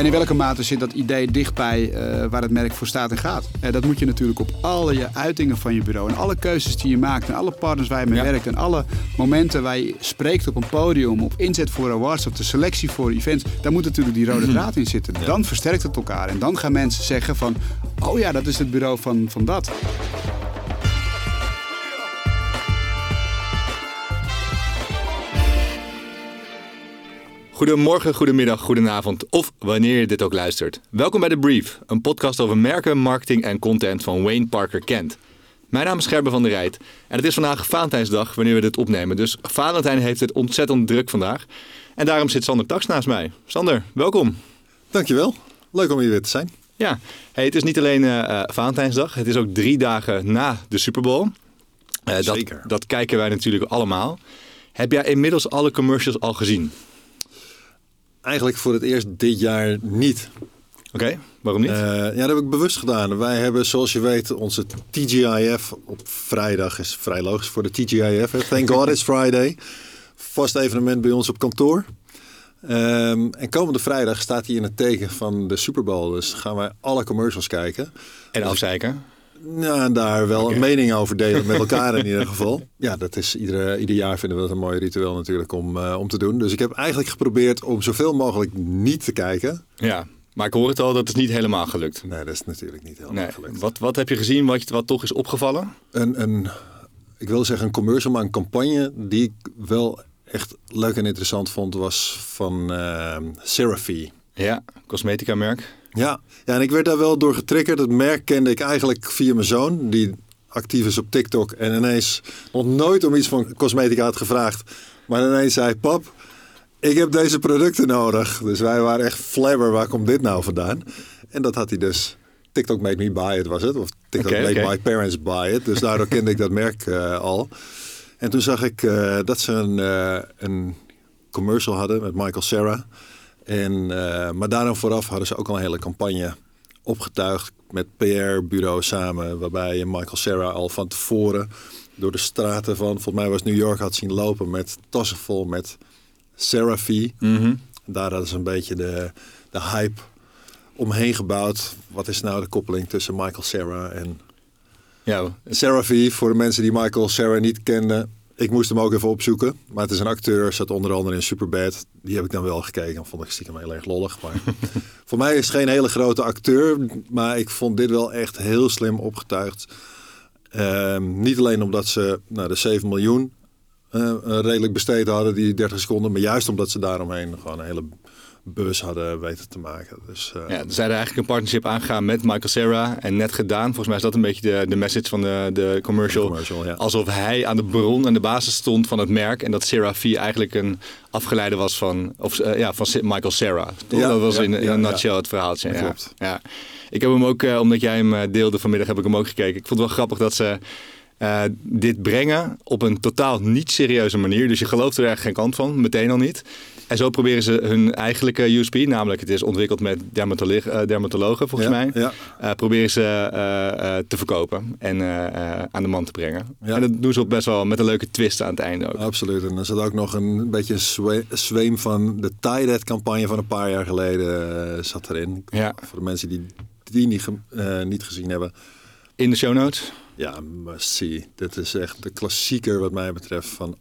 En in welke mate zit dat idee dichtbij uh, waar het merk voor staat en gaat? Uh, dat moet je natuurlijk op alle je uitingen van je bureau en alle keuzes die je maakt en alle partners waar je mee werkt en alle momenten waar je spreekt op een podium, op inzet voor awards, op de selectie voor events, daar moet natuurlijk die rode mhm. draad in zitten. Dan versterkt het elkaar en dan gaan mensen zeggen van, oh ja, dat is het bureau van, van dat. Goedemorgen, goedemiddag, goedenavond of wanneer je dit ook luistert. Welkom bij The Brief, een podcast over merken, marketing en content van Wayne Parker Kent. Mijn naam is Gerben van der Rijt en het is vandaag Valentijnsdag wanneer we dit opnemen. Dus Valentijn heeft het ontzettend druk vandaag. En daarom zit Sander Tax naast mij. Sander, welkom. Dankjewel. Leuk om hier weer te zijn. Ja, hey, het is niet alleen uh, Valentijnsdag, het is ook drie dagen na de Super Bowl. Uh, Zeker. Dat, dat kijken wij natuurlijk allemaal. Heb jij inmiddels alle commercials al gezien? Eigenlijk voor het eerst dit jaar niet. Oké, waarom niet? Uh, ja, dat heb ik bewust gedaan. Wij hebben, zoals je weet, onze TGIF op vrijdag. Is vrij logisch voor de TGIF. Thank God it's Friday. Vast evenement bij ons op kantoor. Um, en komende vrijdag staat hij in het teken van de Super Bowl. Dus gaan wij alle commercials kijken. En afzeiken? Ja, en daar wel een mening over delen met elkaar in ieder geval. Ja, dat is iedere, ieder jaar vinden we dat een mooi ritueel natuurlijk om, uh, om te doen. Dus ik heb eigenlijk geprobeerd om zoveel mogelijk niet te kijken. Ja, maar ik hoor het al, dat is niet helemaal gelukt. Nee, dat is natuurlijk niet helemaal nee. gelukt. Wat, wat heb je gezien wat, wat toch is opgevallen? Een, een, ik wil zeggen een commercial, maar een campagne die ik wel echt leuk en interessant vond, was van uh, CeraVe. Ja, cosmetica merk. Ja. ja, en ik werd daar wel door getriggerd. Het merk kende ik eigenlijk via mijn zoon, die actief is op TikTok. En ineens nog nooit om iets van cosmetica had gevraagd. Maar ineens zei, pap, ik heb deze producten nodig. Dus wij waren echt flabber, waar komt dit nou vandaan? En dat had hij dus... TikTok made me buy it, was het? Of TikTok made my parents buy it. Dus daardoor kende ik dat merk uh, al. En toen zag ik uh, dat ze een, uh, een commercial hadden met Michael Sarah. En, uh, maar daarom vooraf hadden ze ook al een hele campagne opgetuigd met PR-bureau samen. Waarbij Michael Sarah al van tevoren door de straten van, volgens mij was New York, had zien lopen met tassen vol met Seraphie. Mm Daar hadden ze een beetje de, de hype omheen gebouwd. Wat is nou de koppeling tussen Michael Sarah en ja. Seraphie? Voor de mensen die Michael Sarah niet kenden, ik moest hem ook even opzoeken. Maar het is een acteur, zat onder andere in Superbad. Die heb ik dan wel gekeken. Vond ik stiekem heel erg lollig. Maar voor mij is het geen hele grote acteur. Maar ik vond dit wel echt heel slim opgetuigd. Ehm, niet alleen omdat ze nou, de 7 miljoen uh, redelijk besteed hadden, die 30 seconden. Maar juist omdat ze daaromheen gewoon een hele bus hadden weten te maken. Dus, uh... ja, zijn eigenlijk een partnership aangegaan met Michael Serra en net gedaan. Volgens mij is dat een beetje de, de message van de, de commercial. commercial ja. Alsof hij aan de bron en de basis stond van het merk en dat Serra 4 eigenlijk een afgeleide was van, of, uh, ja, van Michael Serra. Ja, dat was in, in een nutshell het verhaaltje. Klopt. Ja. Ik heb hem ook, uh, omdat jij hem deelde vanmiddag, heb ik hem ook gekeken. Ik vond het wel grappig dat ze uh, dit brengen op een totaal niet serieuze manier. Dus je gelooft er eigenlijk geen kant van, meteen al niet. En zo proberen ze hun eigenlijke USP, namelijk het is ontwikkeld met dermatologen, uh, dermatologen volgens mij, ja. Uh, proberen ze uh, te verkopen en aan de man te brengen. Ja. En dat doen ze ook best wel met een leuke twist aan het einde ook. Absoluut. En er zit ook nog een beetje een zweem van de Tide campagne van een paar jaar geleden zat erin. Ja. Voor de mensen die die niet, niet gezien hebben. In de show notes? Ja, must see. Dit is echt de klassieker wat mij betreft van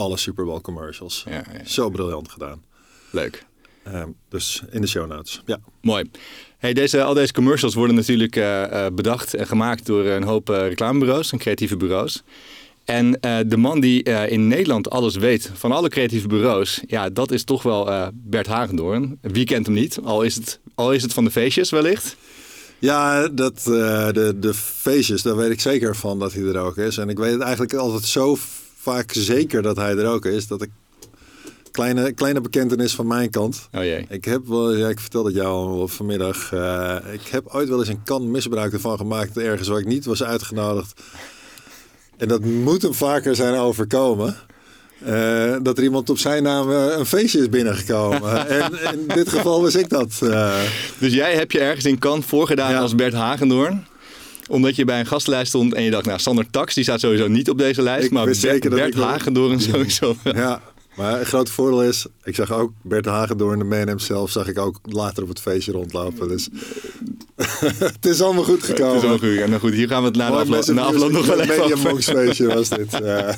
alle Super Bowl commercials. Ja, ja, Zo briljant gedaan. Leuk. Um, dus in de show notes. Ja. Mooi. Hey, deze, al deze commercials worden natuurlijk uh, bedacht en gemaakt door een hoop uh, reclamebureaus en creatieve bureaus. En de man die in Nederland alles weet van alle creatieve bureaus, ja, dat is toch wel Bert Hagendoorn. Wie kent hem niet? Al is het, al is het van de feestjes wellicht. Ja, dat, uh, de, de feestjes, daar weet ik zeker van dat hij er ook is. En ik weet het eigenlijk altijd zo vaak zeker dat hij er ook is, dat ik kleine, kleine bekentenis van mijn kant. Oh jee. Ik heb wel, ja, ik vertelde het jou al vanmiddag. Uh, ik heb ooit wel eens een kan misbruik ervan gemaakt ergens waar ik niet was uitgenodigd. En dat moet hem vaker zijn overkomen. Uh, dat er iemand op zijn naam uh, een feestje is binnengekomen. en in dit geval was ik dat. Dus jij heb je ergens in kant voorgedaan ja. als Bert Hagendoorn? Omdat je bij een gastlijst stond en je dacht, nou, Sander Tax, die staat sowieso niet op deze lijst. Ik maar Bert, Bert Hagendoorn sowieso. Ja, Maar het grote voordeel is, ik zag ook Bert Hagendoorn, de man zelf, zag ik ook later op het feestje rondlopen. Dus het is allemaal goed gekomen. Het is allemaal goed. En nou goed, hier gaan we het na de afloop, na afloop nog wel even over. feestje was dit. Ja.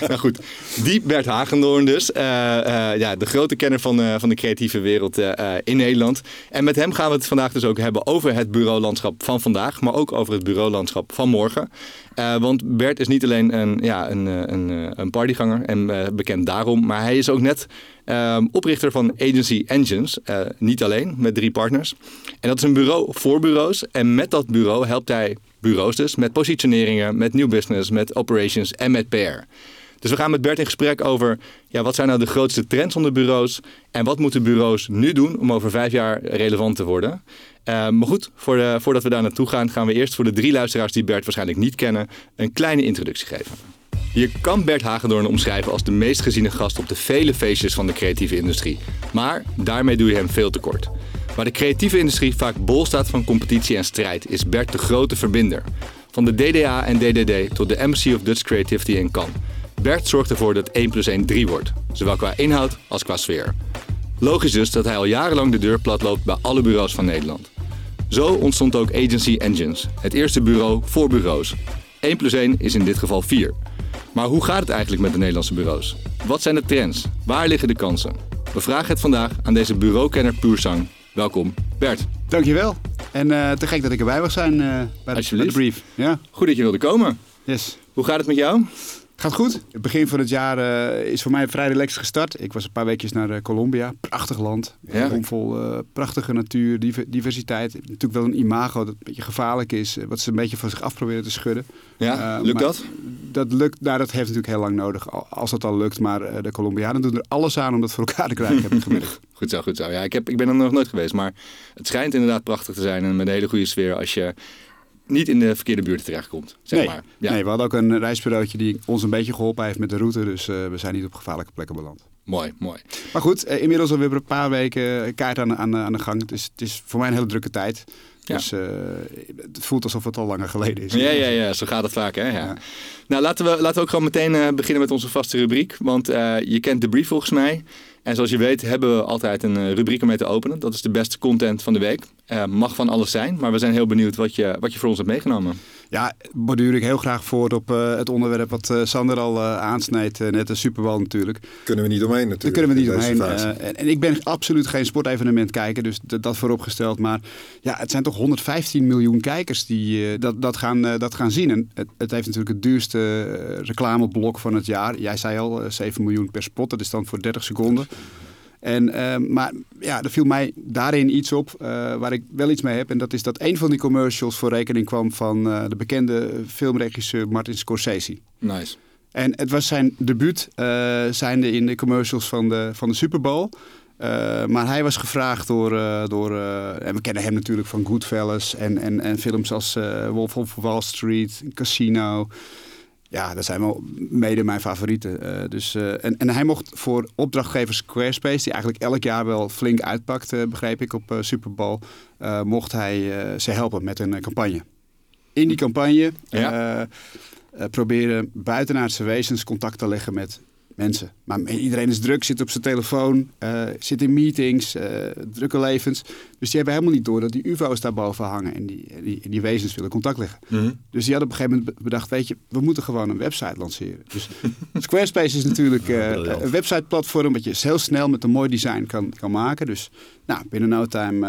nou goed, die Bert Hagendoorn dus. Uh, uh, ja, de grote kenner van, uh, van de creatieve wereld in Nederland. En met hem gaan we het vandaag dus ook hebben over het bureaulandschap van vandaag. Maar ook over het bureaulandschap van morgen. want Bert is niet alleen een, ja, een, een, een partyganger en bekend daarom. Maar hij is ook net Um, oprichter van Agency Engines, uh, niet alleen, met drie partners. En dat is een bureau voor bureaus. En met dat bureau helpt hij bureaus dus met positioneringen, met new business, met operations en met PR. Dus we gaan met Bert in gesprek over ja, wat zijn nou de grootste trends onder bureaus en wat moeten bureaus nu doen om over vijf jaar relevant te worden. Uh, maar goed, voor de, voordat we daar naartoe gaan, gaan we eerst voor de drie luisteraars die Bert waarschijnlijk niet kennen, een kleine introductie geven. Je kan Bert Hagendoorn omschrijven als de meest geziene gast op de vele feestjes van de creatieve industrie. Maar daarmee doe je hem veel tekort. Waar de creatieve industrie vaak bol staat van competitie en strijd, is Bert de grote verbinder. Van de DDA en DDD tot de Embassy of Dutch Creativity in Cannes. Bert zorgt ervoor dat 1 plus 1 3 wordt, zowel qua inhoud als qua sfeer. Logisch dus dat hij al jarenlang de deur plat loopt bij alle bureaus van Nederland. Zo ontstond ook Agency Engines, het eerste bureau voor bureaus. 1 plus 1 is in dit geval 4. Maar hoe gaat het eigenlijk met de Nederlandse bureaus? Wat zijn de trends? Waar liggen de kansen? We vragen het vandaag aan deze bureaukenner Puursang. Welkom, Bert. Dankjewel. En uh, te gek dat ik erbij mag zijn uh, bij, de, bij, de, brief. Ja. Goed dat je wilde komen. Yes. Hoe gaat het met jou? Gaat goed. Het begin van het jaar uh, is voor mij vrij relaxed gestart. Ik was een paar weekjes naar uh, Colombia. Prachtig land. Ja. Vol uh, prachtige natuur, diversiteit. Natuurlijk wel een imago dat een beetje gevaarlijk is. wat ze een beetje van zich af proberen te schudden. Ja, lukt dat? Dat lukt. Nou, dat heeft natuurlijk heel lang nodig. Als dat al lukt. Maar de Colombianen doen er alles aan om dat voor elkaar te krijgen, heb ik gemerkt. goed zo, goed zo. Ja, ik, heb, ik ben er nog nooit geweest. Maar het schijnt inderdaad prachtig te zijn. En met een hele goede sfeer als je niet in de verkeerde buurt terechtkomt. Zeg nee, maar. Ja. nee, we hadden ook een reisbureautje die ons een beetje geholpen heeft met de route. Dus uh, we zijn niet op gevaarlijke plekken beland. Mooi, mooi. Maar goed, uh, inmiddels alweer een paar weken kaart aan, aan, aan de gang. Het is, het is voor mij een hele drukke tijd. Ja. Dus uh, het voelt alsof het al langer geleden is. Ja, ja, ja, zo gaat het vaak. Hè? Ja. ja. Nou, laten we, laten we ook gewoon meteen beginnen met onze vaste rubriek. Want je kent de brief volgens mij. En zoals je weet hebben we altijd een eh, rubriek om mee te openen. Dat is de beste content van de week. Uh, mag van alles zijn, maar we zijn heel benieuwd wat je, wat je voor ons hebt meegenomen. Ja, borduur ik heel graag voort op uh, het onderwerp wat uh, Sander al uh, aansnijdt. net de Super Bowl natuurlijk. Kunnen we niet omheen natuurlijk. Daar kunnen we niet omheen. En, en, ik ben absoluut geen sportevenement kijker, dus dat vooropgesteld. Maar ja, het zijn toch 115 miljoen kijkers die dat, dat, gaan, dat gaan zien. En het, het, heeft natuurlijk het duurste reclameblok van het jaar. Jij zei al, 7 miljoen per spot. Dat is dan voor 30 seconden. En, uh, maar ja, er viel mij daarin iets op uh, waar ik wel iets mee heb. En dat is dat een van die commercials voor rekening kwam van uh, de bekende filmregisseur Martin Scorsese. Nice. En het was zijn debuut, zijnde in de commercials van de, van de Super Bowl. maar hij was gevraagd door, door en we kennen hem natuurlijk van Goodfellas en, en, en films als Wolf of Wall Street, Casino. Ja, dat zijn wel mede mijn favorieten. Uh, dus, uh, en, en hij mocht voor opdrachtgever Squarespace, die eigenlijk elk jaar wel flink uitpakt, uh, begreep ik, op Super Bowl, mocht hij ze helpen met een campagne. In die campagne ja. proberen buitenaardse wezens contact te leggen met mensen. Maar iedereen is druk, zit op zijn telefoon, uh, zit in meetings, uh, drukke levens. Dus die hebben helemaal niet door dat die UFO's daarboven hangen en die, die, die wezens willen contact leggen. Mhm. Dus die hadden op een gegeven moment bedacht, weet je, we moeten gewoon een website lanceren. Dus Squarespace is natuurlijk uh, een websiteplatform wat je heel snel met een mooi design kan, kan maken. Dus nou, binnen no time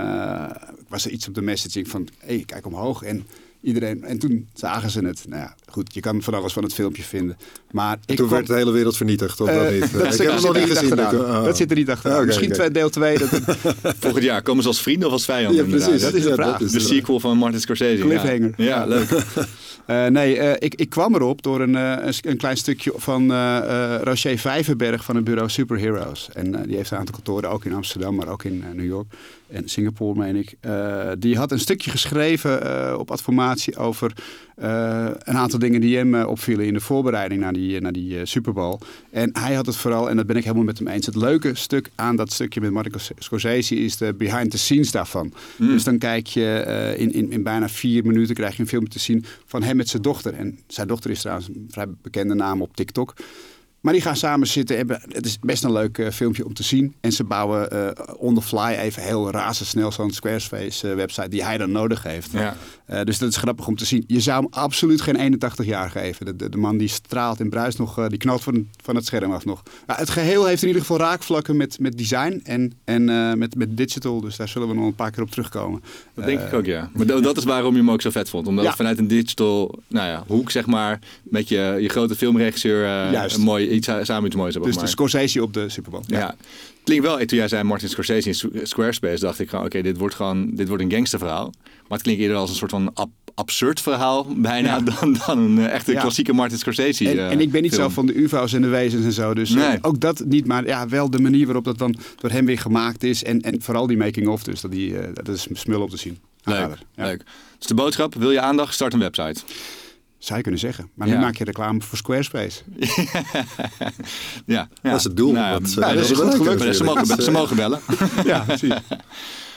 was er iets op de messaging van, hey, kijk omhoog en iedereen. En toen zagen ze het. Nou ja, goed, je kan van alles van het filmpje vinden. Maar ik toen werd de hele wereld vernietigd, of uh, niet? Dat, ik heb nog niet gezien. Oh. Dat zit er niet achter. Ah, Misschien okay. deel 2. Dat Volgend jaar komen ze als vrienden of als vijanden? Ja, precies. Dat is de vraag. de sequel van Martin Scorsese. Cliffhanger. Ja, ja leuk. Uh, nee, uh, ik, ik kwam erop door een, uh, een klein stukje van Rocher Vijverberg van het bureau Superheroes. En die heeft een aantal kantoren, ook in Amsterdam, maar ook in New York en Singapore, meen ik. die had een stukje geschreven op adformatie over een aantal dingen die hem opvielen in de voorbereiding naar die, naar die Super Bowl. En hij had het vooral, en dat ben ik helemaal met hem eens, het leuke stuk aan dat stukje met Martin Scorsese is de behind the scenes daarvan. Mm. Dus dan kijk je in, in, in bijna vier minuten krijg je een film te zien van hem met zijn dochter. En zijn dochter is trouwens een vrij bekende naam op TikTok. Maar die gaan samen zitten. Hebben, het is best een leuk uh, filmpje om te zien. En ze bouwen uh, on the fly even heel razendsnel zo'n Squarespace uh, website die hij dan nodig heeft. Ja. dus dat is grappig om te zien. Je zou hem absoluut geen 81 jaar geven. De, de, de man die straalt en bruist nog, die knalt van, van het scherm af nog. het geheel heeft in ieder geval raakvlakken met, met design en, en met, met digital. Dus daar zullen we nog een paar keer op terugkomen. Dat denk ik ook, ja. Maar dat is waarom je hem ook zo vet vond. Omdat ja. het vanuit een digital nou ja, hoek, zeg maar, met je, je grote filmregisseur een mooi iets, samen iets moois hebben Dus de Scorsese op de Super Bowl. Ja. Klinkt wel, toen jij zei Martin Scorsese in Squarespace, dacht ik, oké, dit wordt gewoon, dit wordt een gangsterverhaal. Maar het klinkt eerder als een soort van absurd verhaal bijna dan, dan een uh, echte klassieke Martin Scorsese. En, uh, en ik ben niet zo van de UFO's en de wezens en zo. Dus nee. ook dat niet, maar ja, wel de manier waarop dat dan door hem weer gemaakt is. En, en vooral die making-of, dus dat, die, uh, dat is smul op te zien. Leuk, leuk. Dus de boodschap, wil je aandacht, start een website. Zou je kunnen zeggen. Maar nu maak je reclame voor Squarespace. ja, dat is het doel. Nou, wat, dat is goed gelukt. Ze mogen, ze mogen bellen. ja, precies.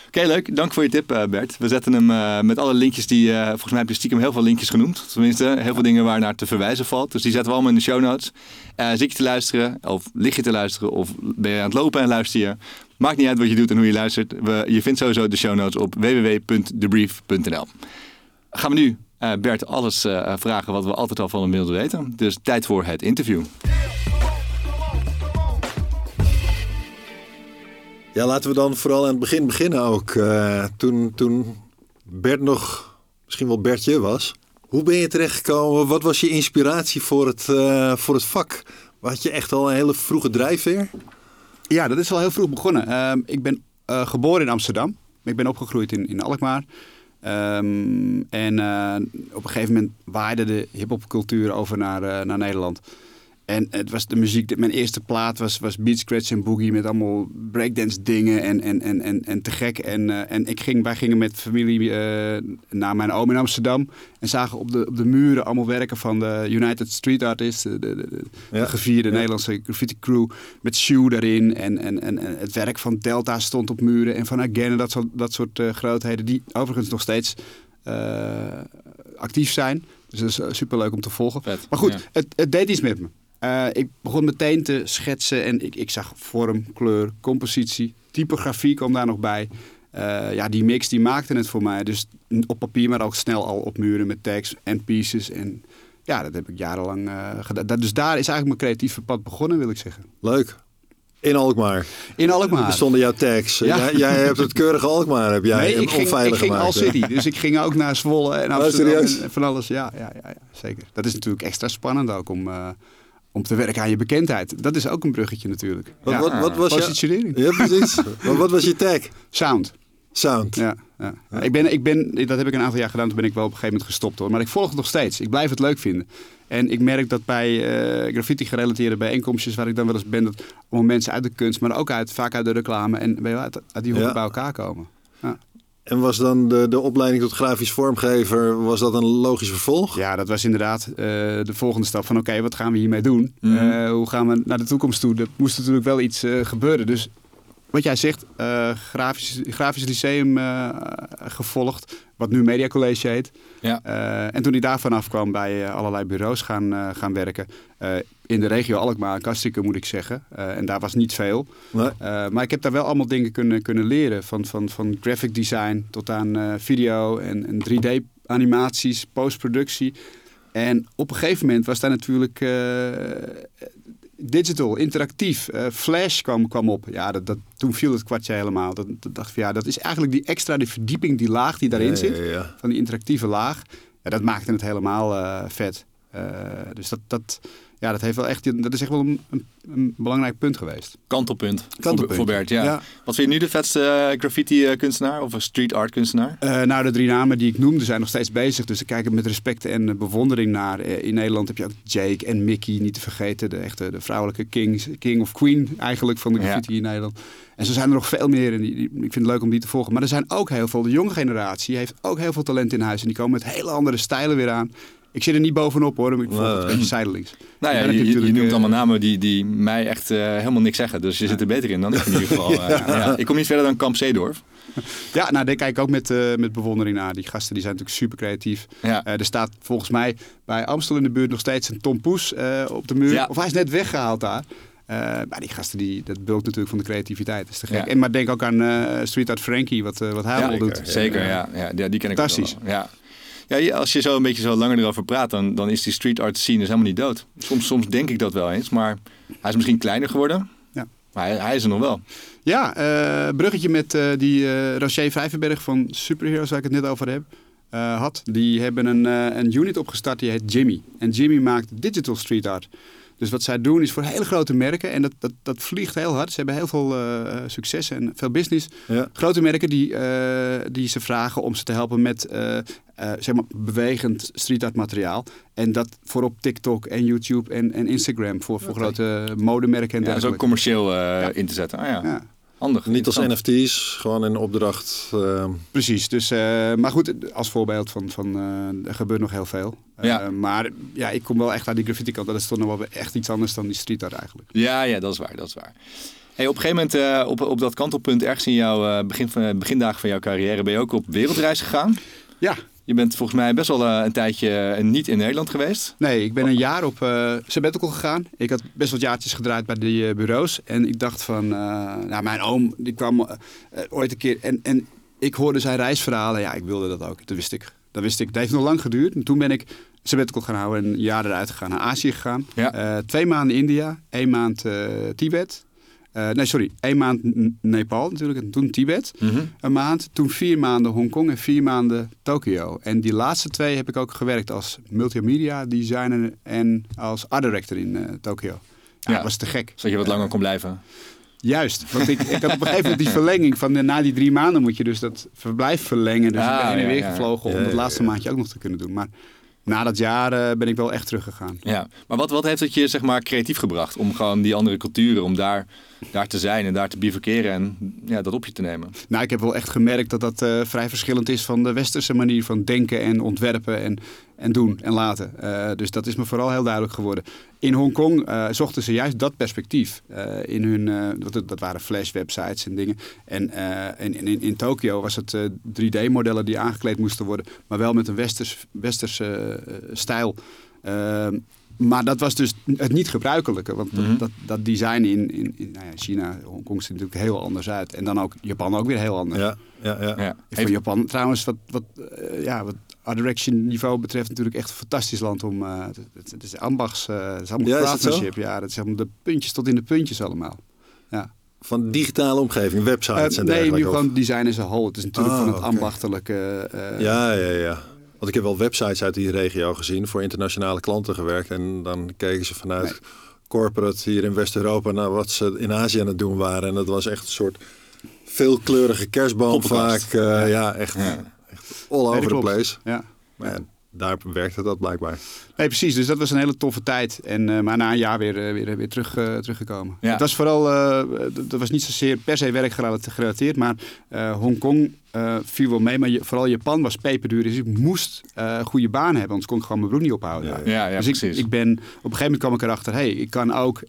Oké, leuk. Dank voor je tip, uh, Bert. We zetten hem uh, met alle linkjes die... Uh, volgens mij heb je stiekem heel veel linkjes genoemd. Tenminste, heel veel dingen waar naar te verwijzen valt. Dus die zetten we allemaal in de show notes. zit je te luisteren, of lig je te luisteren, of ben je aan het lopen en luister je... Maakt niet uit wat je doet en hoe je luistert. We, je vindt sowieso de show notes op www.debrief.nl. Gaan we nu uh, Bert alles uh, vragen wat we altijd al van hem wilden weten. Dus tijd voor het interview. Ja, laten we dan vooral aan het begin beginnen ook. Uh, toen, toen Bert nog misschien wel Bertje was. Hoe ben je terechtgekomen? Wat was je inspiratie voor het, voor het vak? Had je echt al een hele vroege drijfveer? Ja, dat is al heel vroeg begonnen. Ehm, ik ben geboren in Amsterdam. Ik ben opgegroeid in, in Alkmaar. Um, en uh, op een gegeven moment waaide de hip-hop over naar, uh, naar Nederland. En het was de muziek, mijn eerste plaat was, was Beat Scratch en Boogie met allemaal breakdance dingen en, en, en, en, en te gek. En, uh, en ik ging, wij gingen met familie uh, naar mijn oom in Amsterdam en zagen op de, op de muren allemaal werken van de United Street Artists, de, de, de, ja. de gevierde ja. Nederlandse graffiti crew met Shoe daarin. En, en, en, en, het werk van Delta stond op muren en van Again en dat soort, dat soort uh, grootheden die overigens nog steeds actief zijn. Dus dat is super leuk om te volgen. Vet. Maar goed, ja. het, het deed iets met me. Uh, ik begon meteen te schetsen en ik, ik zag vorm, kleur, compositie, typografie kwam daar nog bij. Uh, ja, die mix die maakte het voor mij. Dus op papier, maar ook snel al op muren met tekst en pieces. En ja, dat heb ik jarenlang uh, gedaan. Dus daar is eigenlijk mijn creatieve pad begonnen, wil ik zeggen. Leuk. In Alkmaar. In Alkmaar. Er stonden jouw tags. Ja. Jij, jij, hebt het keurige Alkmaar, heb jij nee, ik ging, ik ging all city. Dus ik ging ook naar Zwolle en Oh, Amsterdam en van alles. Ja, ja, ja, ja, zeker. Dat is natuurlijk extra spannend ook om... Uh, om te werken aan je bekendheid. Dat is ook een bruggetje natuurlijk. Wat, ja. wat, wat was Positionering. Je, ja, precies. wat, wat was je tag? Sound. Sound. Ja, ja. ja. Ik ben, ik ben, dat heb ik een aantal jaar gedaan. Toen ben ik wel op een gegeven moment gestopt hoor. Maar ik volg het nog steeds. Ik blijf het leuk vinden. En ik merk dat bij uh, graffiti gerelateerde bijeenkomstjes waar ik dan wel eens ben, dat allemaal mensen uit de kunst, maar ook uit, vaak uit de reclame en uit, uit die hoeken bij elkaar komen. En was dan de, de opleiding tot grafisch vormgever, was dat een logisch vervolg? Ja, dat was inderdaad uh, de volgende stap van oké, okay, wat gaan we hiermee doen? Mm -hmm. uh, hoe gaan we naar de toekomst toe? Er moest natuurlijk wel iets uh, gebeuren. Dus wat jij zegt, grafisch, grafisch lyceum gevolgd, wat nu Media College heet. Ja. en toen ik daar vanaf kwam bij allerlei bureaus gaan, gaan werken. in de regio Alkmaar, Kastikum moet ik zeggen. en daar was niet veel. Nee. maar ik heb daar wel allemaal dingen kunnen, kunnen leren. Van, van, van graphic design tot aan video en, en 3D animaties, postproductie. En op een gegeven moment was daar natuurlijk uh, digital, interactief. Uh, Flash kwam, kwam op. Ja, dat, dat, toen viel het kwartje helemaal. Dat, dat dacht van, ja, dat is eigenlijk die extra die verdieping, die laag die daarin Ja, zit. ja. Van die interactieve laag. Ja, dat maakte het helemaal uh, vet. Uh, dus dat, dat, ja, dat, heeft wel echt, dat is echt wel een, een, belangrijk punt geweest. Kantelpunt, Kantelpunt. Voor, Bert, ja. Ja. Wat vind je nu de vetste uh, graffiti-kunstenaar of een street art kunstenaar? Uh, nou, de drie namen die ik noemde zijn nog steeds bezig. Dus ik kijk er met respect en bewondering naar. In Nederland heb je ook Jake en Mickey, niet te vergeten. De echte de vrouwelijke kings, king of queen eigenlijk van de graffiti ja. in Nederland. En zo zijn er nog veel meer. En die, ik vind het leuk om die te volgen. Maar er zijn ook heel veel. De jonge generatie heeft ook heel veel talent in huis. En die komen met hele andere stijlen weer aan. Ik zit er niet bovenop hoor, ik volg het een beetje zijdelings. Nou ja, je, je, je noemt allemaal namen die, die mij echt uh, helemaal niks zeggen. Dus je zit er beter in dan ik in ieder geval. Uh, ja. Ik kom niet verder dan Kamp Zeedorf. ja, nou, daar kijk ik ook met, uh, met bewondering naar. Die gasten die zijn natuurlijk super creatief. Ja. er staat volgens mij bij Amstel in de buurt nog steeds een Tom Poes op de muur. Of hij is net weggehaald daar. maar die gasten, die, dat bulkt natuurlijk van de creativiteit. is te gek. En, maar denk ook aan Street Art Frankie, wat, wat hij al doet. Zeker, ja. ja. die ken ik Fantastisch. Ja. Ja, als je zo een beetje zo langer erover praat, dan, dan is die street art scene dus helemaal niet dood. Soms, soms denk ik dat wel eens, maar hij is misschien kleiner geworden. Ja. Maar hij, hij is er nog wel. Ja, uh, bruggetje met uh, die uh, Rocher Vijverberg van Superheroes, waar ik het net over heb, had. Die hebben een, een unit opgestart die heet Jimmy. En Jimmy maakt digital street art. Dus wat zij doen is voor hele grote merken, en dat, dat, dat vliegt heel hard. Ze hebben heel veel uh, succes en veel business. Ja. Grote merken die, uh, die ze vragen om ze te helpen met uh, zeg maar bewegend street art materiaal. En dat voor op TikTok en YouTube en, en Instagram voor, voor grote modemerken. En ja, zo commercieel in te zetten. Ah, ja. ja. Handig. Niet als NFT's, gewoon in opdracht. Uh... Precies. Dus, uh, maar goed, als voorbeeld van, van uh, er gebeurt nog heel veel. Ja. maar ja, ik kom wel echt uit die graffiti kant. Dat is toch nog wel echt iets anders dan die street art eigenlijk. Ja, ja, dat is waar. Dat is waar. Hey, op een gegeven moment, op, op dat kantelpunt, ergens in jouw begin van, begindagen van jouw carrière, ben je ook op wereldreis gegaan. Ja, je bent volgens mij best wel eh, een tijdje eh, niet in Nederland geweest. Nee, ik ben een jaar op uh, sabbatical gegaan. Ik had best wat jaartjes gedraaid bij die bureaus. En ik dacht van, nou mijn oom die kwam ooit een keer en, en ik hoorde zijn reisverhalen. Ja, ik wilde dat ook. Dat wist ik. Dat wist ik. Dat heeft nog lang geduurd. En toen ben ik sabbatical gaan houden en een jaar eruit gegaan. Naar Azië gegaan. Ja. twee maanden India, één maand Tibet. Uh, nee, sorry. Één maand Nepal natuurlijk. En toen Tibet. Mhm. Een maand. Toen vier maanden Hongkong en vier maanden Tokio. En die laatste twee heb ik ook gewerkt als multimedia designer en als art director in uh, Tokio. Ja, Dat was te gek. Zodat je wat langer kon blijven. Juist, want ik, ik had op een gegeven moment die verlenging van de, na die drie maanden moet je dus dat verblijf verlengen. Dus ik ben heen en weer gevlogen om het laatste maandje ook nog te kunnen doen. Maar na dat jaar uh, ben ik wel echt teruggegaan. Ja, maar wat, wat heeft het je zeg maar creatief gebracht om gewoon die andere culturen, om daar, daar te zijn en daar te bivakeren en ja, dat op je te nemen? Nou, ik heb wel echt gemerkt dat dat uh, vrij verschillend is van de westerse manier van denken en ontwerpen en en doen en laten. Uh, dus dat is me vooral heel duidelijk geworden. In Hongkong uh, zochten ze juist dat perspectief. Uh, in hun, dat, dat, waren flash-websites en dingen. En in, in, Tokio was het 3D-modellen die aangekleed moesten worden, maar wel met een westers, westerse stijl. Maar dat was dus het niet gebruikelijke. Want dat, mhm. dat, design in, in, in nou ja, China, Hongkong ziet natuurlijk heel anders uit. En dan ook Japan ook weer heel anders. Ja, ja, ja. ja. Voor Japan trouwens, wat, wat, ja, wat art direction niveau betreft natuurlijk echt een fantastisch land om. Uh, het, het, is ambachts, uh, het is allemaal ja, craftsmanship. Ja, dat is allemaal de puntjes tot in de puntjes allemaal. Ja. Van digitale omgeving, websites uh, en dergelijke? Nee, nu gewoon design as a whole. Het is natuurlijk ah, van het ambachtelijke. ja, ja, ja. Want ik heb wel websites uit die regio gezien, voor internationale klanten gewerkt. En dan keken ze vanuit corporate hier in West-Europa naar wat ze in Azië aan het doen waren. En dat was echt een soort veelkleurige kerstboom vaak. ja. ja. echt. Ja all over the place. Ja. Daar werkte dat blijkbaar. Nee, precies. Dus dat was een hele toffe tijd. En, uh, maar na een jaar weer, uh, weer, weer terug, uh, teruggekomen. Ja. Het was vooral, dat was niet zozeer per se werkgerelateerd, maar Hongkong viel wel mee. Maar je, vooral Japan was peperduur. Dus ik moest goede baan hebben, anders kon ik gewoon mijn broek niet ophouden. Ja, ja, ja dus precies. Ik, ik ben, op een gegeven moment kwam ik erachter, hey, ik kan ook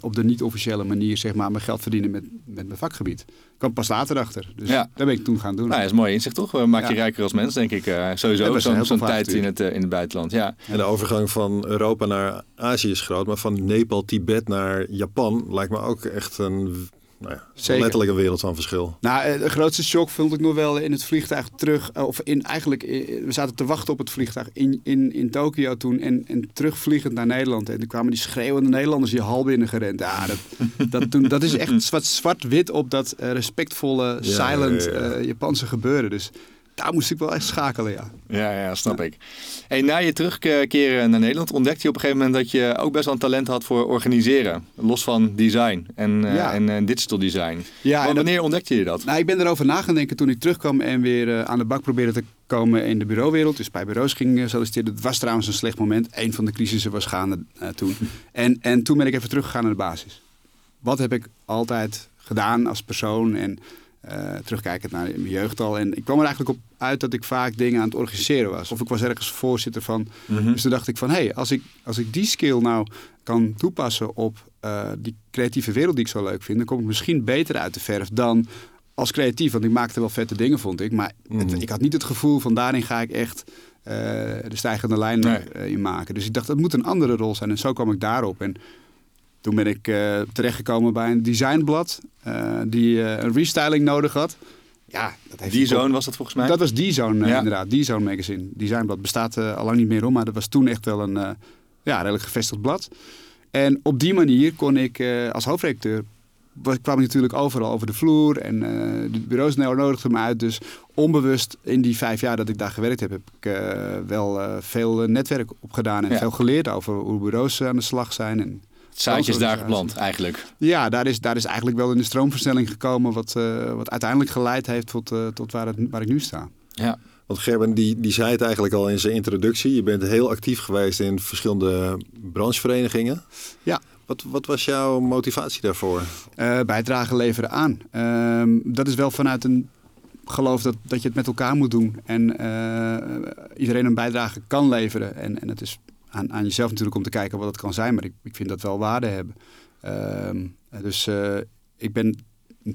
op de niet-officiële manier zeg maar, mijn geld verdienen met, met mijn vakgebied kwam pas later achter. Dus ja. dat ben ik toen gaan doen. Nou, dat is mooi inzicht toch? Maak je rijker als mens, denk ik. Uh, sowieso zo'n zo tijd in het, uh, in het buitenland. Ja. En de overgang van Europa naar Azië is groot. Maar van Nepal, Tibet naar Japan lijkt me ook echt een nou ja, letterlijk een wereld van verschil. Nou, eh, de grootste shock vond ik nog wel in het vliegtuig terug. Of in eigenlijk, we zaten te wachten op het vliegtuig in, in, in Tokio toen. En, en terugvliegend naar Nederland. En toen kwamen die schreeuwende Nederlanders je hal binnen gerend. Ja, dat, dat, toen, dat is echt zwart-wit op dat respectvolle, silent Japanse gebeuren. Dus daar moest ik wel echt schakelen, ja. Ja, ja snap ik. Hey, na je terugkeren naar Nederland ontdekte je op een gegeven moment dat je ook best wel een talent had voor organiseren. Los van design en, uh, en, en, digital design. Ja, en wanneer ontdekte je dat? Nou, ik ben erover na gaan denken toen ik terugkwam en weer uh, aan de bak probeerde te komen in de bureauwereld. Dus bij bureaus ging solliciteren. Het was trouwens een slecht moment. Een van de crisissen was gaande toen. en, en toen ben ik even teruggegaan naar de basis. Wat heb ik altijd gedaan als persoon en uh, terugkijkend naar mijn jeugd al. En ik kwam er eigenlijk op uit dat ik vaak dingen aan het organiseren was. Of ik was ergens voorzitter van. Mhm. Dus toen dacht ik van, hé, hey, als, ik, als ik die skill nou kan toepassen op uh, die creatieve wereld die ik zo leuk vind... dan kom ik misschien beter uit de verf dan als creatief, want ik maakte wel vette dingen, vond ik. Maar het, Mhm. ik had niet het gevoel van daarin ga ik echt eh, de stijgende lijn Nee. eh, in maken. Dus ik dacht, dat moet een andere rol zijn. En zo kwam ik daarop. En toen ben ik eh, terechtgekomen bij een designblad eh, die eh, een restyling nodig had. Ja, dat heeft zoon was dat volgens mij? Dat was die zoon, Ja. inderdaad. Die zoon magazine. Designblad bestaat al lang niet meer om, maar dat was toen echt wel een ja, redelijk gevestigd blad. En op die manier kon ik als hoofdredacteur wa- kwam ik natuurlijk overal over de vloer en eh, de bureaus nodigden me uit. Dus onbewust in die vijf jaar dat ik daar gewerkt heb, heb ik wel veel netwerk opgedaan en Ja. veel geleerd over hoe bureaus aan de slag zijn. En Het zaadje is daar geplant eigenlijk. ja, daar is, daar is eigenlijk wel in de stroomversnelling gekomen, wat, eh, wat uiteindelijk geleid heeft tot, eh, tot waar, het, waar ik nu sta. Ja. Want Gerben, die, die zei het eigenlijk al in zijn introductie. Je bent heel actief geweest in verschillende brancheverenigingen. Ja. Wat, wat was jouw motivatie daarvoor? eh bijdrage leveren aan. Ehm, dat is wel vanuit een geloof dat, dat je het met elkaar moet doen. En eh, iedereen een bijdrage kan leveren. En, en het is aan, aan jezelf natuurlijk om te kijken wat het kan zijn. Maar ik, ik vind dat wel waarde hebben. Ehm, dus eh, ik ben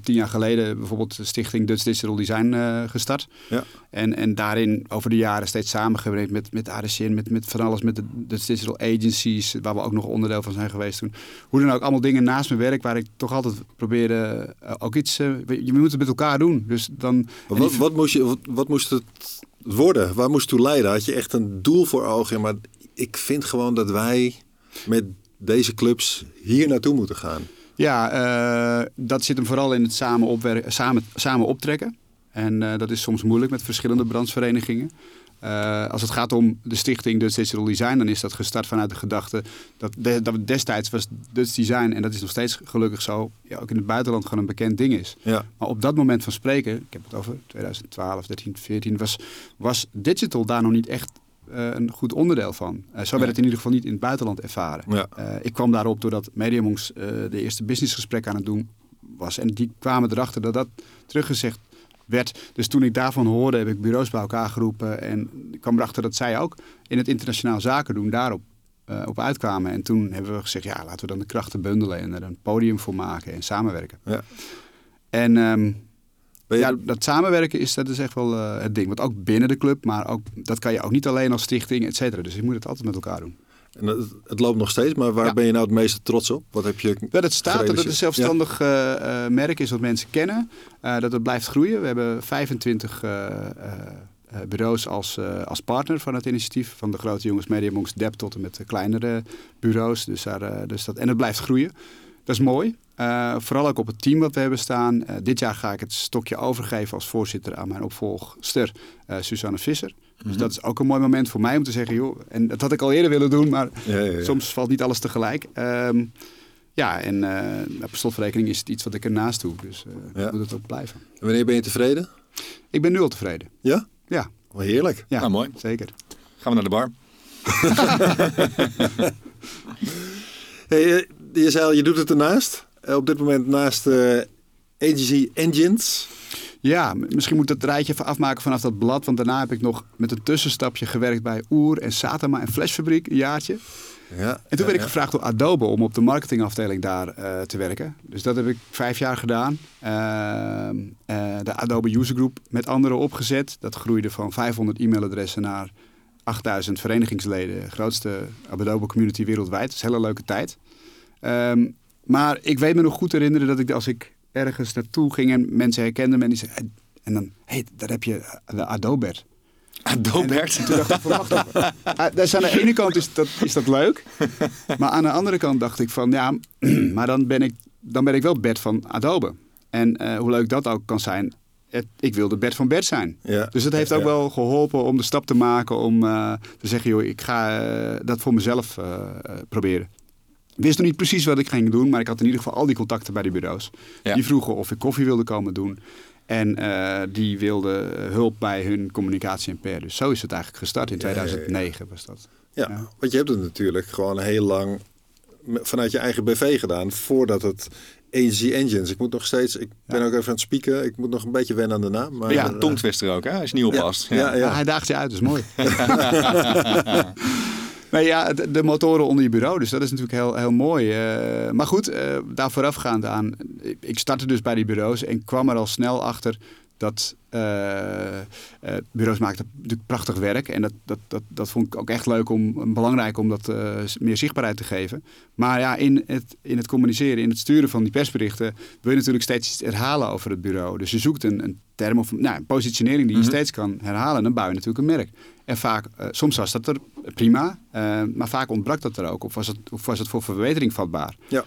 tien jaar geleden bijvoorbeeld de stichting Dutch Digital Design eh, gestart. Ja. En, en daarin over de jaren steeds samengewerkt met, met ADCN, met, met van alles, met de Dutch Digital Agencies, waar we ook nog onderdeel van zijn geweest toen. Hoe dan ook, allemaal dingen naast mijn werk waar ik toch altijd probeerde eh, ook iets, eh, je moet het met elkaar doen. Dus dan, Wat, die- wat, moest je, wat, wat moest het worden? Waar moest het toe leiden? Had je echt een doel voor ogen? Maar ik vind gewoon dat wij met deze clubs hier naartoe moeten gaan. Ja, eh, dat zit hem vooral in het samen, samen, samen optrekken. En eh, dat is soms moeilijk met verschillende brancheverenigingen. Eh, als het gaat om de stichting Dutch Digital Design, dan is dat gestart vanuit de gedachte dat, de- dat destijds was Dutch Design, en dat is nog steeds gelukkig zo, ja, ook in het buitenland gewoon een bekend ding is. Ja. Maar op dat moment van spreken, ik heb het over 2012, 13, 14, was, was digital daar nog niet echt een goed onderdeel van. Eh, zo werd het in ieder geval niet in het buitenland ervaren. Ja. Eh, ik kwam daarop doordat Mediamonks eh, de eerste businessgesprekken aan het doen was. En die kwamen erachter dat dat teruggezegd werd. Dus toen ik daarvan hoorde, heb ik bureaus bij elkaar geroepen. En ik kwam erachter dat zij ook in het internationaal zaken doen daarop eh, op uitkwamen. En toen hebben we gezegd, ja, laten we dan de krachten bundelen en er een podium voor maken en samenwerken. Ja. En je, ja, dat samenwerken is, dat is echt wel eh, het ding. Want ook binnen de club, maar ook, dat kan je ook niet alleen als stichting, et cetera. Dus je moet het altijd met elkaar doen. en het, het loopt nog steeds, maar waar Ja. ben je nou het meeste trots op? Wat heb je Dat het staat, dat het een zelfstandig eh, eh, merk is wat mensen kennen. dat het blijft groeien. We hebben 25 eh, eh, eh, bureaus als, als partner van het initiatief. Van de grote jongens Mediamonks, Dep tot en met de kleinere bureaus. Dus daar, dus dat, en het blijft groeien. Dat is mooi. Eh, vooral ook op het team wat we hebben staan. Eh, dit jaar ga ik het stokje overgeven als voorzitter aan mijn opvolgster, eh Suzanne Visser. Dus dat is ook een mooi moment voor mij om te zeggen, joh, en dat had ik al eerder willen doen, maar Ja, ja, ja. soms valt niet alles tegelijk. Ehm, ja, en per slotverrekening is het iets wat ik ernaast doe. Dus moet het ook blijven. En wanneer ben je tevreden? Ik ben nu al tevreden. Ja? Ja, Wel heerlijk. ja Nou, mooi. zeker. Gaan we naar de bar. Hey, eh, je zei al, je doet het ernaast. Eh, op dit moment naast eh Agency Engines. Ja, misschien moet ik dat rijtje even afmaken vanaf dat blad. Want daarna heb ik nog met een tussenstapje gewerkt bij Oer en Satama en Flashfabriek een jaartje. Ja, En toen ja, werd ik gevraagd door Adobe om op de marketingafdeling daar eh, te werken. Dus dat heb ik vijf jaar gedaan. Ehm, eh, de Adobe User Group met anderen opgezet. Dat groeide van 500 e-mailadressen naar 8000 verenigingsleden. Grootste Adobe community wereldwijd. Dat is een hele leuke tijd. Ehm, maar ik weet me nog goed herinneren dat ik als ik ergens naartoe ging en mensen herkenden me en die zeiden... En dan, hé, hey, daar heb je de Adobert. Adobert. En toen dacht ik van, wacht even. Ah, dus aan de ene kant is dat, is dat leuk. Maar aan de andere kant dacht ik van, ja, maar dan ben ik, dan ben ik wel Bert van Adobe. En eh, hoe leuk dat ook kan zijn, het, ik wilde Bert van Bert zijn. Ja. Dus het heeft ook Ja. wel geholpen om de stap te maken om eh, te zeggen, joh, ik ga eh, dat voor mezelf eh, eh, proberen. Ik wist nog niet precies wat ik ging doen, maar ik had in ieder geval al die contacten bij die bureaus. Ja. Die vroegen of ik koffie wilde komen doen. En eh, die wilden eh, hulp bij hun communicatie en PR. Dus zo is het eigenlijk gestart. In Ja, ja, ja. 2009 was dat. Ja, Ja. want je hebt het natuurlijk gewoon heel lang vanuit je eigen BV gedaan voordat het Agency Engines. Ik moet nog steeds, ik ben ook even aan het spieken. Ik moet nog een beetje wennen aan de naam. Maar, Ja, eh, Tongtwister ook, hè? Als je niet oppast. Ja, ja. Ja, hij daagt je uit, dat is mooi. nee, ja, de, de, motoren onder je bureau. Dus dat is natuurlijk heel, heel mooi. Uh, maar goed, uh, daar voorafgaand aan. Ik startte dus bij die bureaus en kwam er al snel achter dat uh, bureaus maakten natuurlijk prachtig werk. En dat, dat, dat, dat vond ik ook echt leuk om, belangrijk om dat uh, meer zichtbaarheid te geven. Maar ja, in het, in het communiceren, in het sturen van die persberichten, wil je natuurlijk steeds iets herhalen over het bureau. Dus je zoekt een, een term of nou, een positionering die je mhm. steeds kan herhalen. En dan bouw je natuurlijk een merk. En vaak, soms was dat er prima, maar vaak ontbrak dat er ook. Of was het, of was het voor verbetering vatbaar. Ja.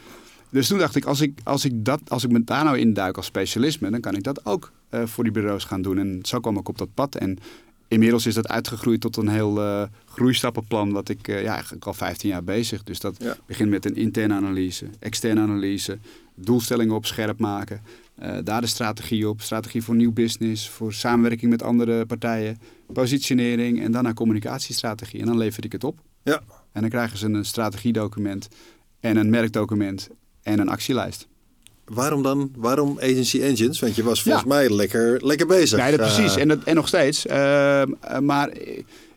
Dus toen dacht ik, als ik, als ik, dat, als ik me daar nou induik als specialisme, dan kan ik dat ook uh, voor die bureaus gaan doen. En zo kwam ik op dat pad. En inmiddels is dat uitgegroeid tot een heel uh, groeistappenplan, wat ik uh, ja, eigenlijk al 15 jaar bezig. Dus dat begint met een interne analyse, externe analyse, doelstellingen op scherp maken. daar de strategie op, strategie voor nieuw business, voor samenwerking met andere partijen, positionering en dan naar communicatiestrategie. En dan lever ik het op. Ja. En dan krijgen ze een strategiedocument en een merkdocument en een actielijst. Waarom dan? Waarom Agency Engines? Want je was volgens mij lekker, lekker bezig. Nee, dat precies. En, dat, en nog steeds. Uh, maar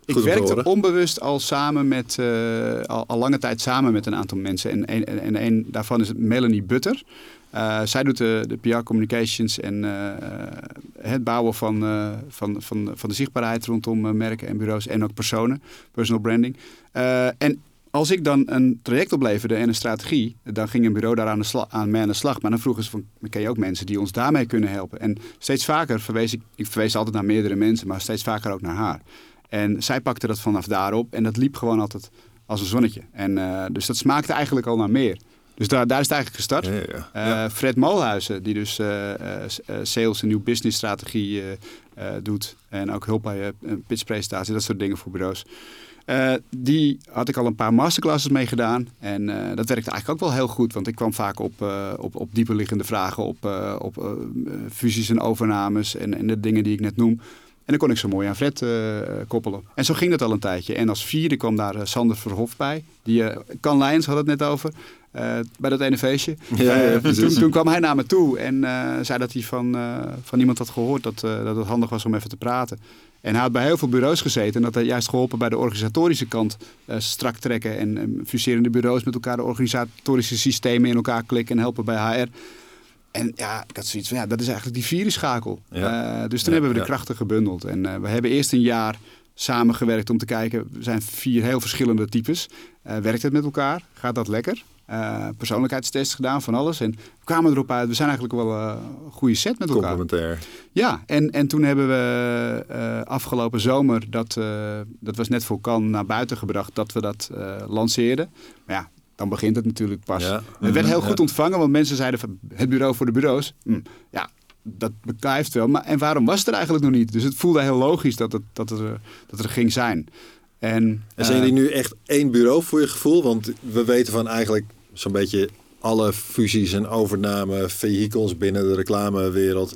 ik werkte onbewust al samen met, uh, al, al, lange tijd samen met een aantal mensen. En een, en een daarvan is Melanie Butter. Uh, zij doet de, de PR communications en het bouwen van, van, van, van de zichtbaarheid rondom merken en bureaus en ook personen, personal branding. en als ik dan een traject opleverde en een strategie, dan ging een bureau daar aan, de aan mij aan de slag. Maar dan vroegen ze van, ken je ook mensen die ons daarmee kunnen helpen? En steeds vaker verwees ik, ik verwees altijd naar meerdere mensen, maar steeds vaker ook naar haar. En zij pakte dat vanaf daarop en dat liep gewoon altijd als een zonnetje. En dus dat smaakte eigenlijk al naar meer. Dus daar, daar is het eigenlijk gestart. Ja, ja. Uh, Fred Molhuizen, die dus uh, sales en nieuw business strategie doet. En ook hulp bij pitchpresentatie, dat soort dingen voor bureaus. Uh, die had ik al een paar masterclasses mee gedaan. En uh, dat werkte eigenlijk ook wel heel goed. Want ik kwam vaak op, uh, op, op dieperliggende vragen, op, op fusies en overnames en, en de dingen die ik net noem. En dan kon ik zo mooi aan Fred koppelen. En zo ging dat al een tijdje. En als vierde kwam daar Sander Verhof bij. Die, Kan Lions had het net over. Bij dat ene feestje. Ja, toen, toen, kwam hij naar me toe en zei dat hij van, van iemand had gehoord dat, dat het handig was om even te praten. En hij had bij heel veel bureaus gezeten en dat had juist geholpen bij de organisatorische kant strak trekken en um, fuserende bureaus met elkaar de organisatorische systemen in elkaar klikken en helpen bij HR. En ja, ik had zoiets van ja, dat is eigenlijk die virusschakel. Ja. Dus toen hebben we de krachten gebundeld. En we hebben eerst een jaar samengewerkt om te kijken, we zijn vier heel verschillende types. werkt het met elkaar? Gaat dat lekker? Uh, persoonlijkheidstests gedaan, van alles. En we kwamen erop uit, we zijn eigenlijk wel uh, een goede set met elkaar. Complementair. Ja, en, en toen hebben we uh, afgelopen zomer, dat, dat was net voor kan naar buiten gebracht, dat we dat lanceerden. Maar ja, dan begint het natuurlijk pas. Ja. Het werd heel goed ontvangen, want mensen zeiden van het bureau voor de bureaus. Hm, ja, dat bekijft wel. Maar, en waarom was het er eigenlijk nog niet? Dus het voelde heel logisch dat het, dat er, dat er ging zijn. En, en zijn jullie nu echt één bureau voor je gevoel? Want we weten van eigenlijk zo'n beetje alle fusies en overname vehicles binnen de reclamewereld.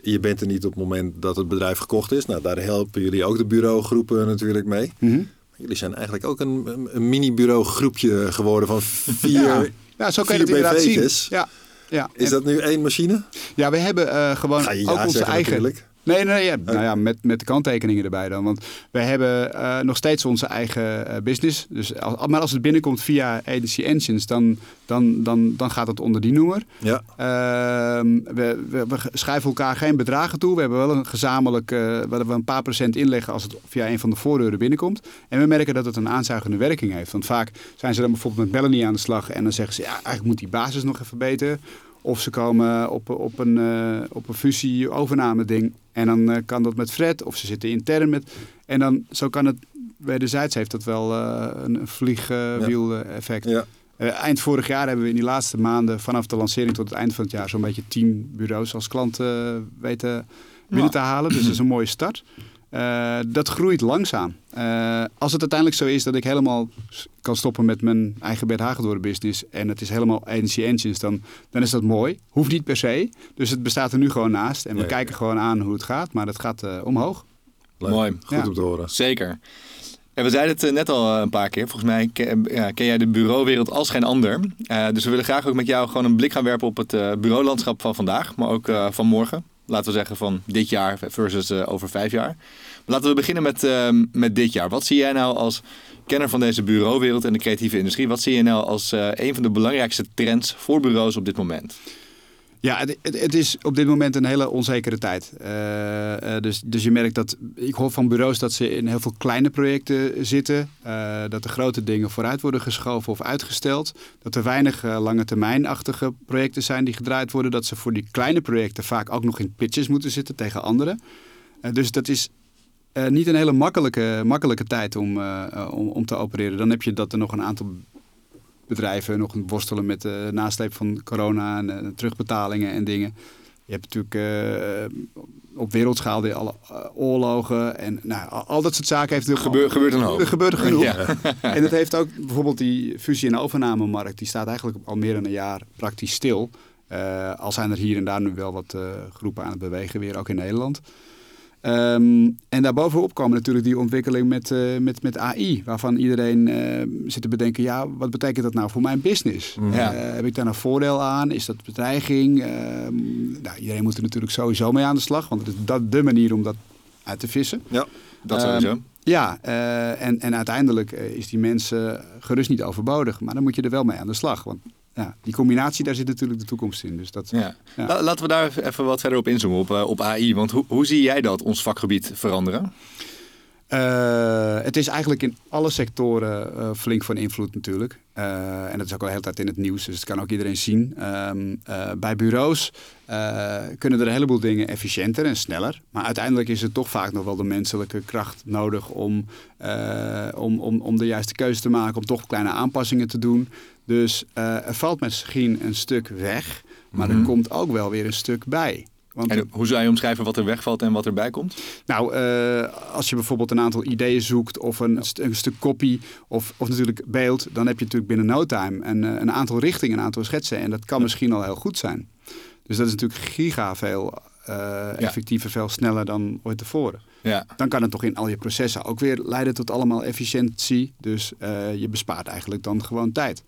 Je bent er niet op het moment dat het bedrijf gekocht is. Nou, daar helpen jullie ook de bureaugroepen natuurlijk mee. Mm Jullie zijn eigenlijk ook een, een mini-bureau groepje geworden van vier, ja. zo kan je het inderdaad zien. Ja. Ja. Is dat nu één machine? Ja, we hebben uh, gewoon ook onze eigen. Nee, nee, ja, nou ja, met, met de kanttekeningen erbij dan. Want wij hebben uh, nog steeds onze eigen uh, business. Dus als, maar als het binnenkomt via Agency Engines, dan, dan, dan, dan gaat het onder die noemer. Ja. Uh, we, we, we, schrijven elkaar geen bedragen toe. We hebben wel een gezamenlijk, waar we een paar procent inleggen als het via een van de voordeuren binnenkomt. En we merken dat het een aanzuigende werking heeft. Want vaak zijn ze dan bijvoorbeeld met Melanie aan de slag en dan zeggen ze, ja, eigenlijk moet die basis nog even beter. Of ze komen op, op een, uh, op een fusie-overname ding. En dan uh, kan dat met Fred. Of ze zitten intern met. En dan zo kan het. Wederzijds heeft dat wel uh, een vliegwiel-effect. Ja. eind vorig jaar hebben we in die laatste maanden, vanaf de lancering tot het eind van het jaar, zo'n beetje tien bureaus als klant weten binnen te halen. Dus dat is een mooie start. Uh, dat groeit langzaam. Uh, als het uiteindelijk zo is dat ik helemaal kan stoppen met mijn eigen Bert Hagedorn business en het is helemaal agency engines, dan, dan is dat mooi. Hoeft niet per se. Dus het bestaat er nu gewoon naast en we kijken gewoon aan hoe het gaat, maar het gaat uh, omhoog. Mooi. Goed ja. om te horen. Zeker. En we zeiden het net al een paar keer. Volgens mij ken, ja, ken jij de bureauwereld als geen ander. dus we willen graag ook met jou gewoon een blik gaan werpen op het bureaulandschap van vandaag, maar ook van morgen. Laten we zeggen van dit jaar versus over vijf jaar. Maar laten we beginnen met, ehm, met dit jaar. Wat zie jij nou als kenner van deze bureauwereld en de creatieve industrie? Wat zie je nou als een van de belangrijkste trends voor bureaus op dit moment? Ja, het, het, is op dit moment een hele onzekere tijd. Uh, dus, dus je merkt dat, ik hoor van bureaus dat ze in heel veel kleine projecten zitten. Uh, dat de grote dingen vooruit worden geschoven of uitgesteld. Dat er weinig lange termijnachtige projecten zijn die gedraaid worden. Dat ze voor die kleine projecten vaak ook nog in pitches moeten zitten tegen anderen. dus dat is niet een hele makkelijke, makkelijke tijd om, om, om te opereren. Dan heb je dat er nog een aantal bedrijven nog worstelen met de nasleep van corona en uh, terugbetalingen en dingen. Je hebt natuurlijk uh, op wereldschaal die alle uh, oorlogen en nou, al dat soort zaken heeft natuurlijk Gebeur, gebeurt een hoop. Er gebeurt er genoeg. Ja. en het heeft ook bijvoorbeeld die fusie- en overnamemarkt, die staat eigenlijk al meer dan een jaar praktisch stil. al zijn er hier en daar nu wel wat groepen aan het bewegen weer, ook in Nederland. Um, en daarbovenop komen natuurlijk die ontwikkeling met, uh, met, met AI, waarvan iedereen uh, zit te bedenken, ja, wat betekent dat nou voor mijn business? Mm. Ja. Uh, heb ik daar een voordeel aan? Is dat bedreiging? nou, iedereen moet er natuurlijk sowieso mee aan de slag, want het is dat de manier om dat uit te vissen. Ja, dat sowieso. Um, ja, en, en uiteindelijk is die mensen gerust niet overbodig, maar dan moet je er wel mee aan de slag. Want ja, die combinatie, daar zit natuurlijk de toekomst in. Dus dat, ja. Laten we daar even wat verder op inzoomen, op, eh, op AI. Want hoe, hoe zie jij dat, ons vakgebied, veranderen? Uh, het is eigenlijk in alle sectoren uh, flink van invloed natuurlijk. Uh, en dat is ook al de hele tijd in het nieuws, dus dat kan ook iedereen zien. Um, bij bureaus kunnen er een heleboel dingen efficiënter en sneller. Maar uiteindelijk is het toch vaak nog wel de menselijke kracht nodig om, om, om, om de juiste keuze te maken, om toch kleine aanpassingen te doen. Dus er valt misschien een stuk weg, maar er mhm. komt ook wel weer een stuk bij. Want, en hoe zou je omschrijven wat er wegvalt en wat erbij komt? Nou, uh, als je bijvoorbeeld een aantal ideeën zoekt of een, een, stuk kopie of, of natuurlijk beeld, dan heb je natuurlijk binnen no time een, eh, een aantal richtingen, een aantal schetsen. En dat kan misschien al heel goed zijn. Dus dat is natuurlijk giga veel uh, effectiever, veel sneller dan ooit tevoren. Ja. Dan kan het toch in al je processen ook weer leiden tot allemaal efficiëntie. Dus uh, je bespaart eigenlijk dan gewoon tijd.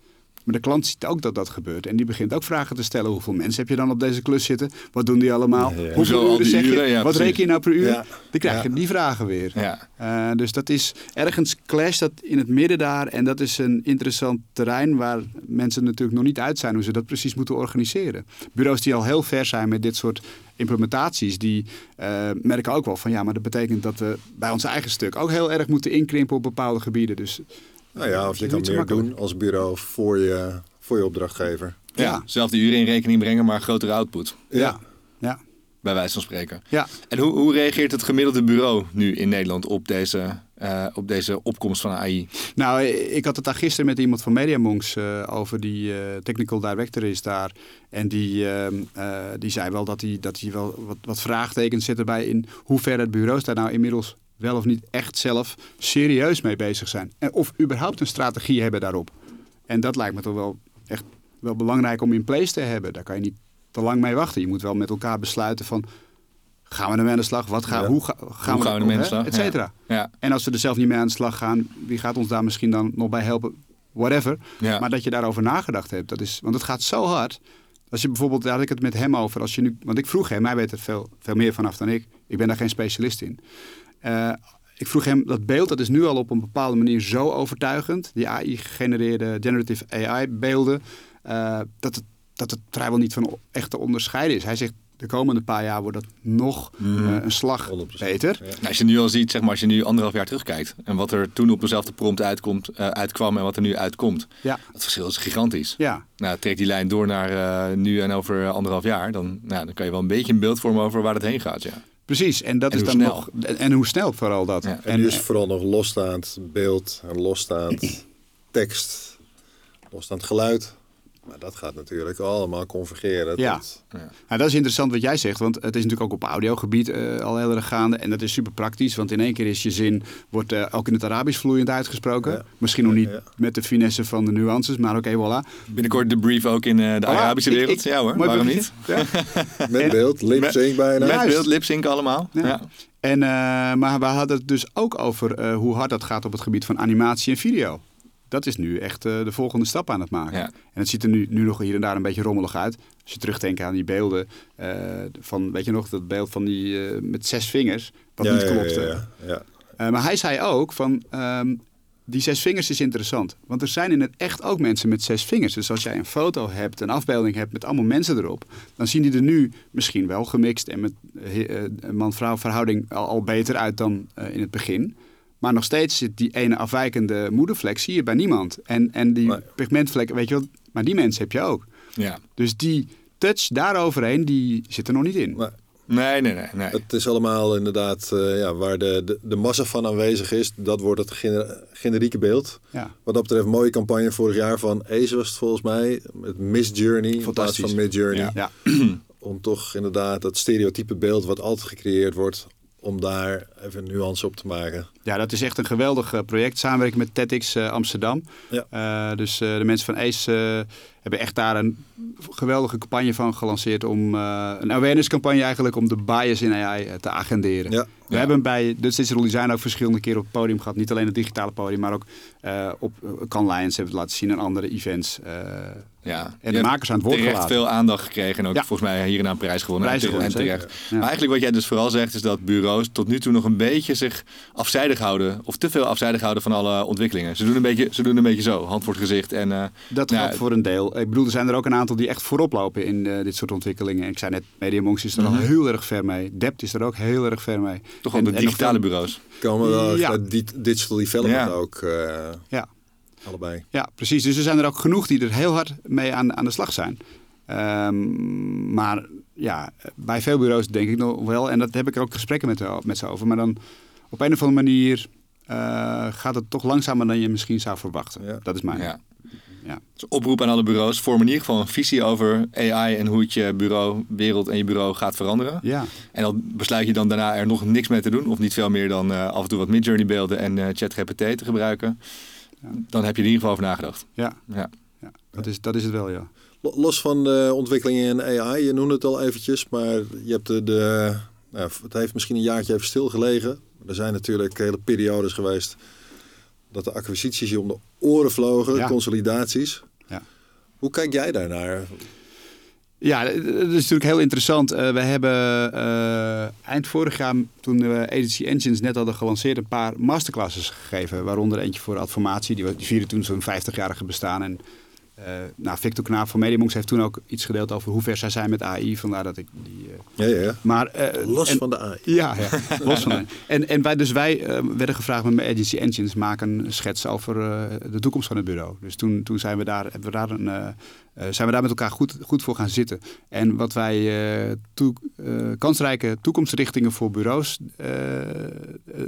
Maar de klant ziet ook dat dat gebeurt. En die begint ook vragen te stellen. Hoeveel mensen heb je dan op deze klus zitten? Wat doen die allemaal? Hoeveel uren zeg je? Wat reken je nou per uur? Dan krijg je die vragen weer. Uh, dus dat is ergens clash dat in het midden daar. En dat is een interessant terrein waar mensen natuurlijk nog niet uit zijn hoe ze dat precies moeten organiseren. Bureaus die al heel ver zijn met dit soort implementaties, die uh, merken ook wel van ja, maar dat betekent dat we bij ons eigen stuk ook heel erg moeten inkrimpen op bepaalde gebieden. Dus nou ja, of je kan meer doen als bureau voor je, voor je opdrachtgever. Ja, ja. zelf de uren in rekening brengen, maar grotere output. Ja. ja. Bij wijze van spreken. Ja. En hoe, hoe reageert het gemiddelde bureau nu in Nederland op deze, uh, op deze opkomst van AI? Nou, ik had het daar gisteren met iemand van MediaMonks uh, over. Die uh, technical director is daar. En die, ehm, die zei wel dat hij, dat wel wat, wat vraagtekens zet erbij in hoever het bureaus daar nou inmiddels wel of niet echt zelf serieus mee bezig zijn. En of überhaupt een strategie hebben daarop. En dat lijkt me toch wel echt wel belangrijk om in place te hebben. Daar kan je niet te lang mee wachten. Je moet wel met elkaar besluiten van... Gaan we ermee aan de slag? Wat gaan, Hoe, gaan, hoe we, gaan we ermee aan de slag? Et cetera. Ja. En als we er zelf niet mee aan de slag gaan... wie gaat ons daar misschien dan nog bij helpen? Whatever. Maar dat je daarover nagedacht hebt. Dat is, want het gaat zo hard. Als je bijvoorbeeld, daar had ik het met hem over. Als je nu, want ik vroeg hem, hij weet er veel, veel meer vanaf dan ik. Ik ben daar geen specialist in. Uh, ik vroeg hem, dat beeld dat is nu al op een bepaalde manier zo overtuigend. Die AI-gegenereerde generative AI-beelden. Uh, dat, het, dat het vrijwel niet van echt te onderscheiden is. Hij zegt, de komende paar jaar wordt dat nog mm. uh, een slag 100%. beter. Ja. Nou, als je nu al ziet, zeg maar, als je nu anderhalf jaar terugkijkt... en wat er toen op dezelfde prompt uitkomt, uh, uitkwam en wat er nu uitkomt... Ja. het verschil is gigantisch. Ja. Nou, trek die lijn door naar nu en over anderhalf jaar... Dan, nou, dan kan je wel een beetje een beeld vormen over waar het heen gaat, ja. Precies, en dat is dan snel. nog. En hoe snel vooral dat. en, en nu is vooral nog losstaand beeld en losstaand tekst, losstaand geluid. Maar dat gaat natuurlijk allemaal convergeren. Ja, ja. Nou, dat is interessant wat jij zegt, want het is natuurlijk ook op audiogebied uh, al heel erg gaande. En dat is super praktisch, want in één keer is je zin wordt uh, ook in het Arabisch vloeiend uitgesproken. Misschien nog niet met de finesse van de nuances, maar oké, okay, voilà. Binnenkort de brief ook in uh, de Arabische wereld. Ik, ja hoor, waarom niet? met beeld, lip-sync bijna. Met beeld, lip-sync allemaal. Ja. En, maar we hadden het dus ook over hoe hard dat gaat op het gebied van animatie en video. Dat is nu echt eh, de volgende stap aan het maken. Ja. En het ziet er nu, nu nog hier en daar een beetje rommelig uit. Als je terugdenkt aan die beelden eh, van, weet je nog, dat beeld van die eh, met zes vingers, wat Ja, niet ja, ja, klopte. ja, ja. Eh, maar hij zei ook van, ehm, die zes vingers is interessant. Want er zijn in het echt ook mensen met zes vingers. Dus als jij een foto hebt, een afbeelding hebt met allemaal mensen erop, dan zien die er nu misschien wel gemixt en met man-vrouw verhouding al, al beter uit dan eh, in het begin. Maar nog steeds zit die ene afwijkende moedervlek zie je bij niemand. En, en die Nee. pigmentvlek, weet je wat, maar die mensen heb je ook. Ja. Dus die touch daaroverheen, die zit er nog niet in. Maar Nee, nee, nee. nee. het is allemaal inderdaad eh, ja, waar de, de, de massa van aanwezig is. Dat wordt het gener- generieke beeld. Ja. Wat dat betreft, mooie campagne vorig jaar van Ace was het volgens mij. Met Miss Journey in plaats Fantastisch. van Mid Journey. Ja. Ja. Om toch inderdaad dat stereotype beeld wat altijd gecreëerd wordt. Om daar even een nuance op te maken. Ja, dat is echt een geweldig eh, project. Samenwerking met TEDx eh, Amsterdam. Ja. Eh, dus de mensen van ACE hebben echt daar een geweldige campagne van gelanceerd. Om eh, een awareness campagne eigenlijk om de bias in AI te agenderen. Ja. We Ja. hebben bij Dutch Digital Design ook verschillende keren op het podium gehad. Niet alleen het digitale podium, maar ook eh, op Can Lions hebben we het laten zien en andere events. eh, Ja. En de makers aan het woord gelaten. veel aandacht gekregen en ook Ja. volgens mij hier een prijs gewonnen. Prijs en, gewonnen, en terecht. Maar eigenlijk wat jij dus vooral zegt is dat bureaus tot nu toe nog een beetje zich afzijdig houden. Of te veel afzijdig houden van alle ontwikkelingen. Ze doen een beetje, ze doen een beetje zo, hand voor het gezicht. En, eh, Dat nou, geldt voor een deel. Ik bedoel, er zijn er ook een aantal die echt voorop lopen in eh, dit soort ontwikkelingen. Ik zei net, MediaMonks is er al heel erg ver mee. Dept is er ook heel erg ver mee. Toch En- de digitale veel- bureaus. Komen wel Ja. digital development Ja. ook. eh, Ja. Allebei. Ja, precies. Dus er zijn er ook genoeg die er heel hard mee aan, aan de slag zijn. Ehm, maar ja, bij veel bureaus denk ik nog wel, en dat heb ik er ook gesprekken met, met ze over, maar dan op een of andere manier eh, gaat het toch langzamer dan je misschien zou verwachten. Ja. Dat is mijn. Ja. Ja. Dus oproep aan alle bureaus. Vorm in ieder geval een visie over AI en hoe het je bureauwereld en je bureau gaat veranderen. Ja. En dan besluit je dan daarna er nog niks mee te doen. Of niet veel meer dan eh, af en toe wat Midjourney beelden en eh ChatGPT te gebruiken. Ja. Dan heb je er in ieder geval over nagedacht. Ja, Ja. ja. Dat, is, dat is het wel, ja. Lo- Los van de ontwikkelingen in AI, je noemde het al eventjes, maar je hebt de, de nou, het heeft misschien een jaartje even stilgelegen. Er zijn natuurlijk hele periodes geweest dat de acquisities je om de oren vlogen, Ja. consolidaties. Ja. Hoe kijk jij daarnaar? Ja, dat is natuurlijk heel interessant. Eh, we hebben eh, eind vorig jaar, toen we Agency Engines net hadden gelanceerd, een paar masterclasses gegeven. Waaronder eentje voor Adformatie. Die, die vierde toen zo'n 50-jarige bestaan. En eh nou, Victor Knaap van Mediamonks heeft toen ook iets gedeeld over hoe ver zij zijn met AI. Vandaar dat ik die... eh, Ja, ja, ja. maar, eh, Los en- van de AI. ja, ja. los van de- En, en wij, dus wij werden gevraagd met mijn Agency Engines maken een schets over eh, de toekomst van het bureau. Dus toen, toen zijn we daar, hebben we daar een, zijn we daar met elkaar goed, goed voor gaan zitten. En wat wij toe, kansrijke toekomstrichtingen voor bureaus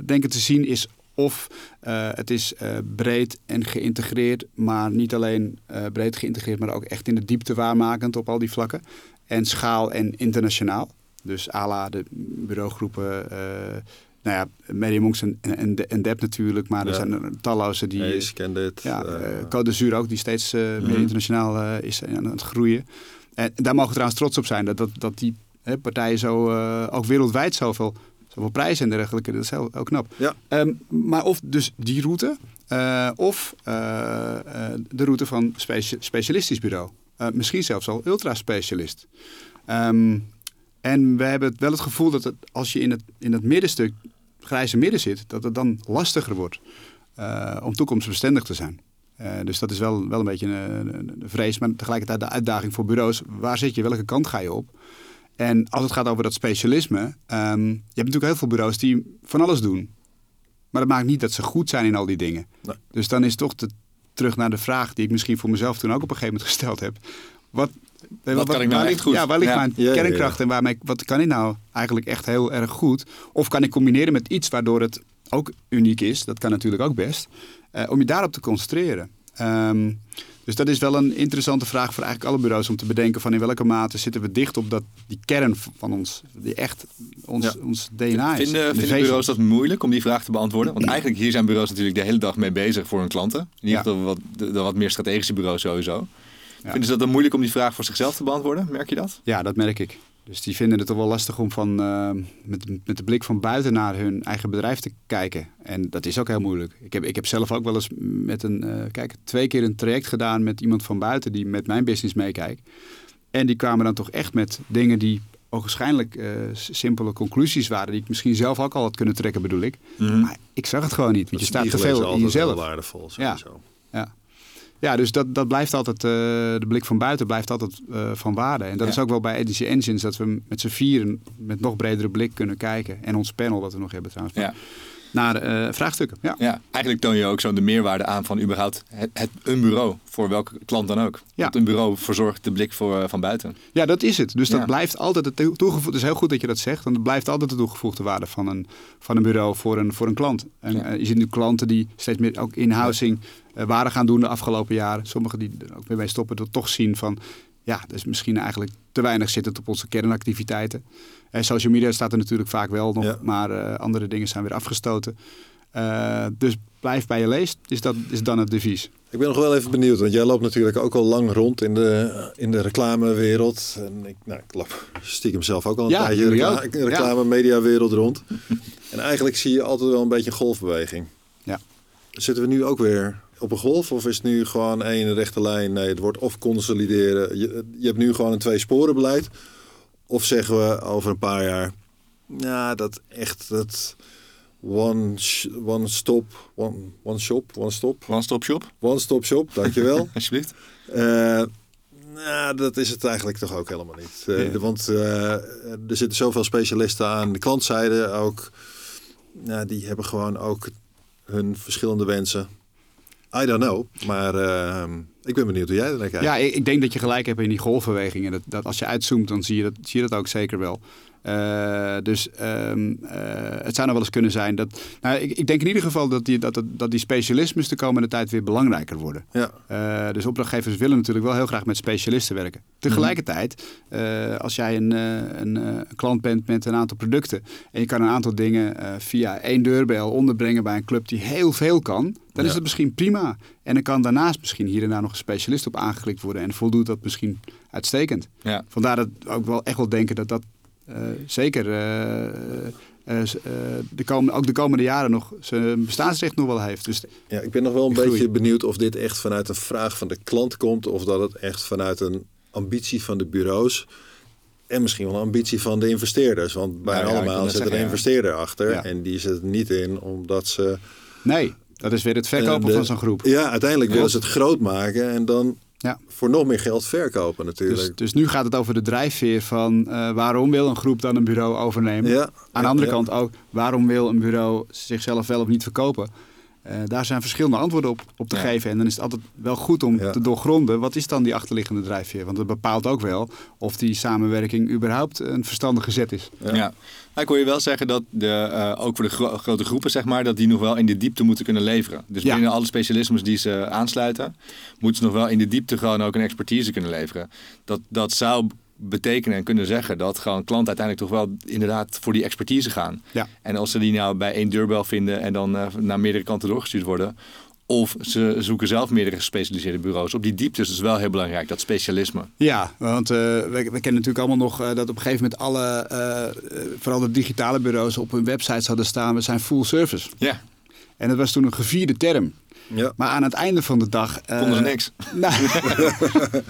denken te zien is of eh, het is eh, breed en geïntegreerd, maar niet alleen eh, breed geïntegreerd, maar ook echt in de diepte waarmakend op al die vlakken. En schaal en internationaal. Dus à la de bureaugroepen, nou ja, Mediamonks en, en, en Dep natuurlijk, maar er zijn talloze die... Ace, ken dit. Ja, Côte d'Azur ook, die steeds Mhm. meer internationaal is aan het groeien. En daar mogen we trouwens trots op zijn, dat, dat, dat die hè, partijen zo, ook wereldwijd zoveel, zoveel prijzen en dergelijke, dat is heel, heel knap. Ja. Ehm, maar of dus die route, eh, of eh, eh, de route van specia- specialistisch bureau. Misschien zelfs al ultra-specialist. Ehm, en we hebben wel het gevoel dat het, als je in het, in het middenstuk, grijze midden zit, dat het dan lastiger wordt om toekomstbestendig te zijn. Dus dat is wel, wel een beetje een, een, een vrees, maar tegelijkertijd de uitdaging voor bureaus. Waar zit je? Welke kant ga je op? En als het gaat over dat specialisme, ehm, je hebt natuurlijk heel veel bureaus die van alles doen. Maar dat maakt niet dat ze goed zijn in al die dingen. Nee. Dus dan is toch de, terug naar de vraag die ik misschien voor mezelf toen ook op een gegeven moment gesteld heb. Wat, kan ik nou ligt, goed? Ja, waar ligt Ja. mijn Ja, ja, ja. kernkracht en waarmee, wat kan ik nou eigenlijk echt heel erg goed? Of kan ik combineren met iets waardoor het ook uniek is? Dat kan natuurlijk ook best. eh, om je daarop te concentreren. Ehm, dus dat is wel een interessante vraag voor eigenlijk alle bureaus om te bedenken van in welke mate zitten we dicht op dat, die kern van ons, die echt ons, Ja. ons DNA is. Vinden, bureaus dat moeilijk om die vraag te beantwoorden? Want eigenlijk hier zijn bureaus natuurlijk de hele dag mee bezig voor hun klanten. In ieder Ja. geval wat, de, de wat meer strategische bureaus sowieso. Ja. Vinden ze dat dan moeilijk om die vraag voor zichzelf te beantwoorden? Merk je dat? Ja, dat merk ik. Dus die vinden het toch wel lastig om van, uh, met, met de blik van buiten naar hun eigen bedrijf te kijken. En dat is ook heel moeilijk. Ik heb, ik heb zelf ook wel eens met een, uh, kijk, twee keer een traject gedaan met iemand van buiten die met mijn business meekijkt. En die kwamen dan toch echt met dingen die waarschijnlijk uh, simpele conclusies waren die ik misschien zelf ook al had kunnen trekken, bedoel ik. Mm -hmm. Maar ik zag het gewoon niet, want je staat te veel in jezelf. waardevol, sowieso. Ja, ja. Ja dus dat, dat blijft altijd, uh, de blik van buiten blijft altijd uh, van waarde. En dat ja. is ook wel bij Edition Engines, dat we met z'n vieren met nog bredere blik kunnen kijken. En ons panel, wat we nog hebben trouwens. Ja naar uh, vraagstukken. Ja. ja, eigenlijk toon je ook zo de meerwaarde aan van überhaupt het, het, een bureau voor welke klant dan ook. Ja. Want een bureau verzorgt de blik voor, uh, van buiten. Ja, dat is het. Dus dat ja. blijft altijd het toegevoegde. Het is heel goed dat je dat zegt, want het blijft altijd de toegevoegde waarde van een, van een bureau voor een, voor een klant. En ja. uh, je ziet nu klanten die steeds meer ook in-housing waarde gaan doen de afgelopen jaren. Sommigen die er ook weer mee stoppen, dat toch zien van ja, dus misschien eigenlijk te weinig zittend op onze kernactiviteiten. En social media staat er natuurlijk vaak wel nog, ja. maar uh, andere dingen zijn weer afgestoten. Uh, dus blijf bij je leest, is, dat, is dan het devies. Ik ben nog wel even benieuwd, want jij loopt natuurlijk ook al lang rond in de, in de reclamewereld. En ik, nou, ik loop stiekem zelf ook al een ja, tijdje in de reclame, reclame mediawereld rond. en eigenlijk zie je altijd wel een beetje een golfbeweging. Ja. Zitten we nu ook weer op een golf? Of is het nu gewoon één rechte lijn? Nee, het wordt of consolideren. Je, je hebt nu gewoon een twee sporen beleid. Of zeggen we over een paar jaar... Ja, dat echt... Dat one, one stop... One, one shop? One stop? One stop shop? One stop shop, dankjewel. Alsjeblieft. Uh, nou, dat is het eigenlijk toch ook helemaal niet. Uh, ja. de, want uh, er zitten zoveel specialisten aan de klantzijde ook. Nou, die hebben gewoon ook hun verschillende wensen. I don't know, maar uh, ik ben benieuwd hoe jij er naar kijkt. Ja, ik, ik, denk dat je gelijk hebt in die golfbewegingen. Dat, dat als je uitzoomt, dan zie je dat, zie je dat ook zeker wel. Uh, dus um, uh, het zou nog wel eens kunnen zijn dat. Nou, ik, ik denk in ieder geval dat die, dat, dat die specialismes de komende tijd weer belangrijker worden. Ja. Uh, dus opdrachtgevers willen natuurlijk wel heel graag met specialisten werken. Tegelijkertijd, als jij een, een, een, klant bent met een aantal producten en je kan een aantal dingen via één deurbel onderbrengen bij een club die heel veel kan, dan ja. is dat misschien prima. En dan kan daarnaast misschien hier en daar nog een specialist op aangeklikt worden en voldoet dat misschien uitstekend. Ja. Vandaar dat ook wel echt wel denken dat dat zeker uh, uh, de komende, ook de komende jaren nog zijn bestaansrecht nog wel heeft. Dus ja, ik ben nog wel een beetje benieuwd of dit echt vanuit een vraag van de klant komt of dat het echt vanuit een ambitie van de bureaus en misschien wel een ambitie van de investeerders. Want bij nou, ja, allemaal zit zeggen, er een investeerder achter ja. en die zit er niet in omdat ze... Nee, dat is weer het verkopen de, van zo'n groep. Ja, uiteindelijk willen ze het groot maken en dan ja. voor nog meer geld verkopen natuurlijk. Dus, dus nu gaat het over de drijfveer van uh, waarom wil een groep dan een bureau overnemen? Ja. Aan de andere ja. kant ook, waarom wil een bureau zichzelf wel of niet verkopen? Uh, daar zijn verschillende antwoorden op, op te ja. geven. En dan is het altijd wel goed om te doorgronden. Wat is dan die achterliggende drijfveer? Want dat bepaalt ook wel of die samenwerking überhaupt een verstandige zet is. Ja. Nou, ik hoor je wel zeggen dat de, uh, ook voor de gro grote groepen, zeg maar, dat die nog wel in de diepte moeten kunnen leveren. Dus ja. binnen alle specialismes die ze aansluiten, moeten ze nog wel in de diepte gewoon ook een expertise kunnen leveren. Dat, dat zou betekenen en kunnen zeggen dat gewoon klanten uiteindelijk toch wel inderdaad voor die expertise gaan. Ja. En als ze die nou bij één deurbel vinden en dan uh, naar meerdere kanten doorgestuurd worden, of ze zoeken zelf meerdere gespecialiseerde bureaus. Op die diepte is dus wel heel belangrijk, dat specialisme. Ja, want uh, we, we, kennen natuurlijk allemaal nog uh, dat op een gegeven moment alle, uh, vooral de digitale bureaus, op hun websites hadden staan, we zijn full service. Ja. En dat was toen een gevierde term. Ja. Maar aan het einde van de dag... Konden ze niks. Nou,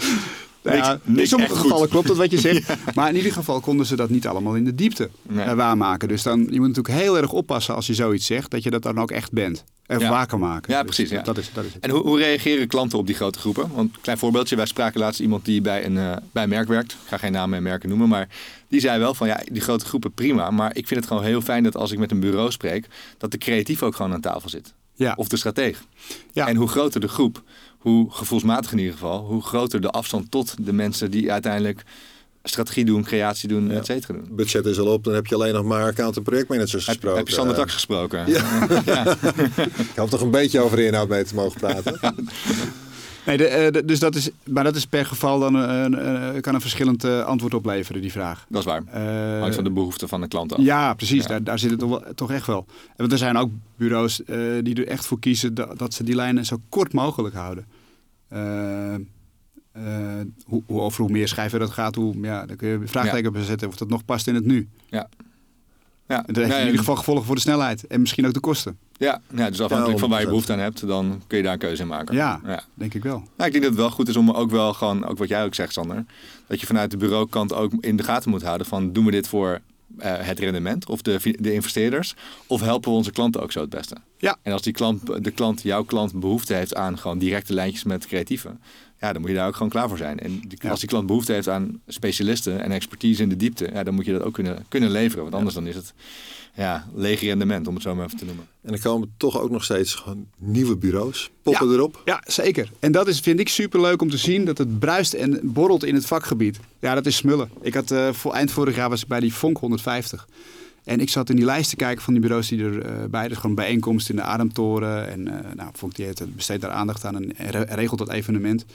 ja, in sommige gevallen klopt dat wat je zegt. ja. Maar in ieder geval konden ze dat niet allemaal in de diepte nee. uh, waarmaken. Dus dan, je moet natuurlijk heel erg oppassen als je zoiets zegt, dat je dat dan ook echt bent. En ja. waar kan maken. Ja, dus precies. Ja. Dat is, dat is het. En hoe, hoe, reageren klanten op die grote groepen? Want een klein voorbeeldje, wij spraken laatst iemand die bij een, uh, bij een merk werkt. Ik ga geen namen en merken noemen, maar die zei wel van ja, die grote groepen prima. Maar ik vind het gewoon heel fijn dat als ik met een bureau spreek, dat de creatief ook gewoon aan tafel zit. Ja. Of de strateeg. Ja. En hoe groter de groep, hoe gevoelsmatig in ieder geval, hoe groter de afstand tot de mensen die uiteindelijk strategie doen, creatie doen, ja. et cetera doen. Budget is al op, dan heb je alleen nog maar account- en projectmanagers heb, gesproken. Heb je Sander gesproken? Ja. ja. Ik hoop toch een beetje over de inhoud mee te mogen praten. Nee, de, de, dus dat is, maar dat is per geval dan een, een, kan een verschillend antwoord opleveren, die vraag. Dat is waar. Uh, Hangt van de behoeften van de klant af. Ja, precies. Ja. Daar, daar zit het toch, wel, toch echt wel. Want er zijn ook bureaus uh, die er echt voor kiezen dat, dat, ze die lijnen zo kort mogelijk houden. Hoe, hoe, over hoe meer schrijven dat gaat, hoe, ja, dan kun je vraagteken ja. zetten of dat nog past in het nu. Ja. Ja. Dat heeft in ieder geval gevolgen voor de snelheid en misschien ook de kosten. Ja, ja dus afhankelijk van waar je behoefte aan hebt, dan kun je daar een keuze in maken. Ja, denk ik wel. Nou, ik denk dat het wel goed is om ook wel gewoon, ook wat jij ook zegt Sander, dat je vanuit de bureaukant ook in de gaten moet houden van doen we dit voor het rendement of de, de investeerders? Of helpen we onze klanten ook zo het beste? Ja. En als die klant, de klant, jouw klant behoefte heeft aan gewoon directe lijntjes met creatieven, ja, dan moet je daar ook gewoon klaar voor zijn. En als die klant behoefte heeft aan specialisten en expertise in de diepte, ja, dan moet je dat ook kunnen, kunnen leveren. Want anders dan is het ja, leeg rendement, om het zo maar even te noemen. En er komen toch ook nog steeds gewoon nieuwe bureaus poppen erop. Ja, zeker. En dat is, vind ik super leuk om te zien dat het bruist en borrelt in het vakgebied. Ja, dat is smullen. Ik had uh, voor eind vorig jaar was ik bij die Fonk 150. En ik zat in die lijst te kijken van die bureaus die erbij. Uh, dus gewoon bijeenkomsten in de Ademtoren. En uh, nou, Fonk die heeft, besteedt daar aandacht aan en regelt dat evenement.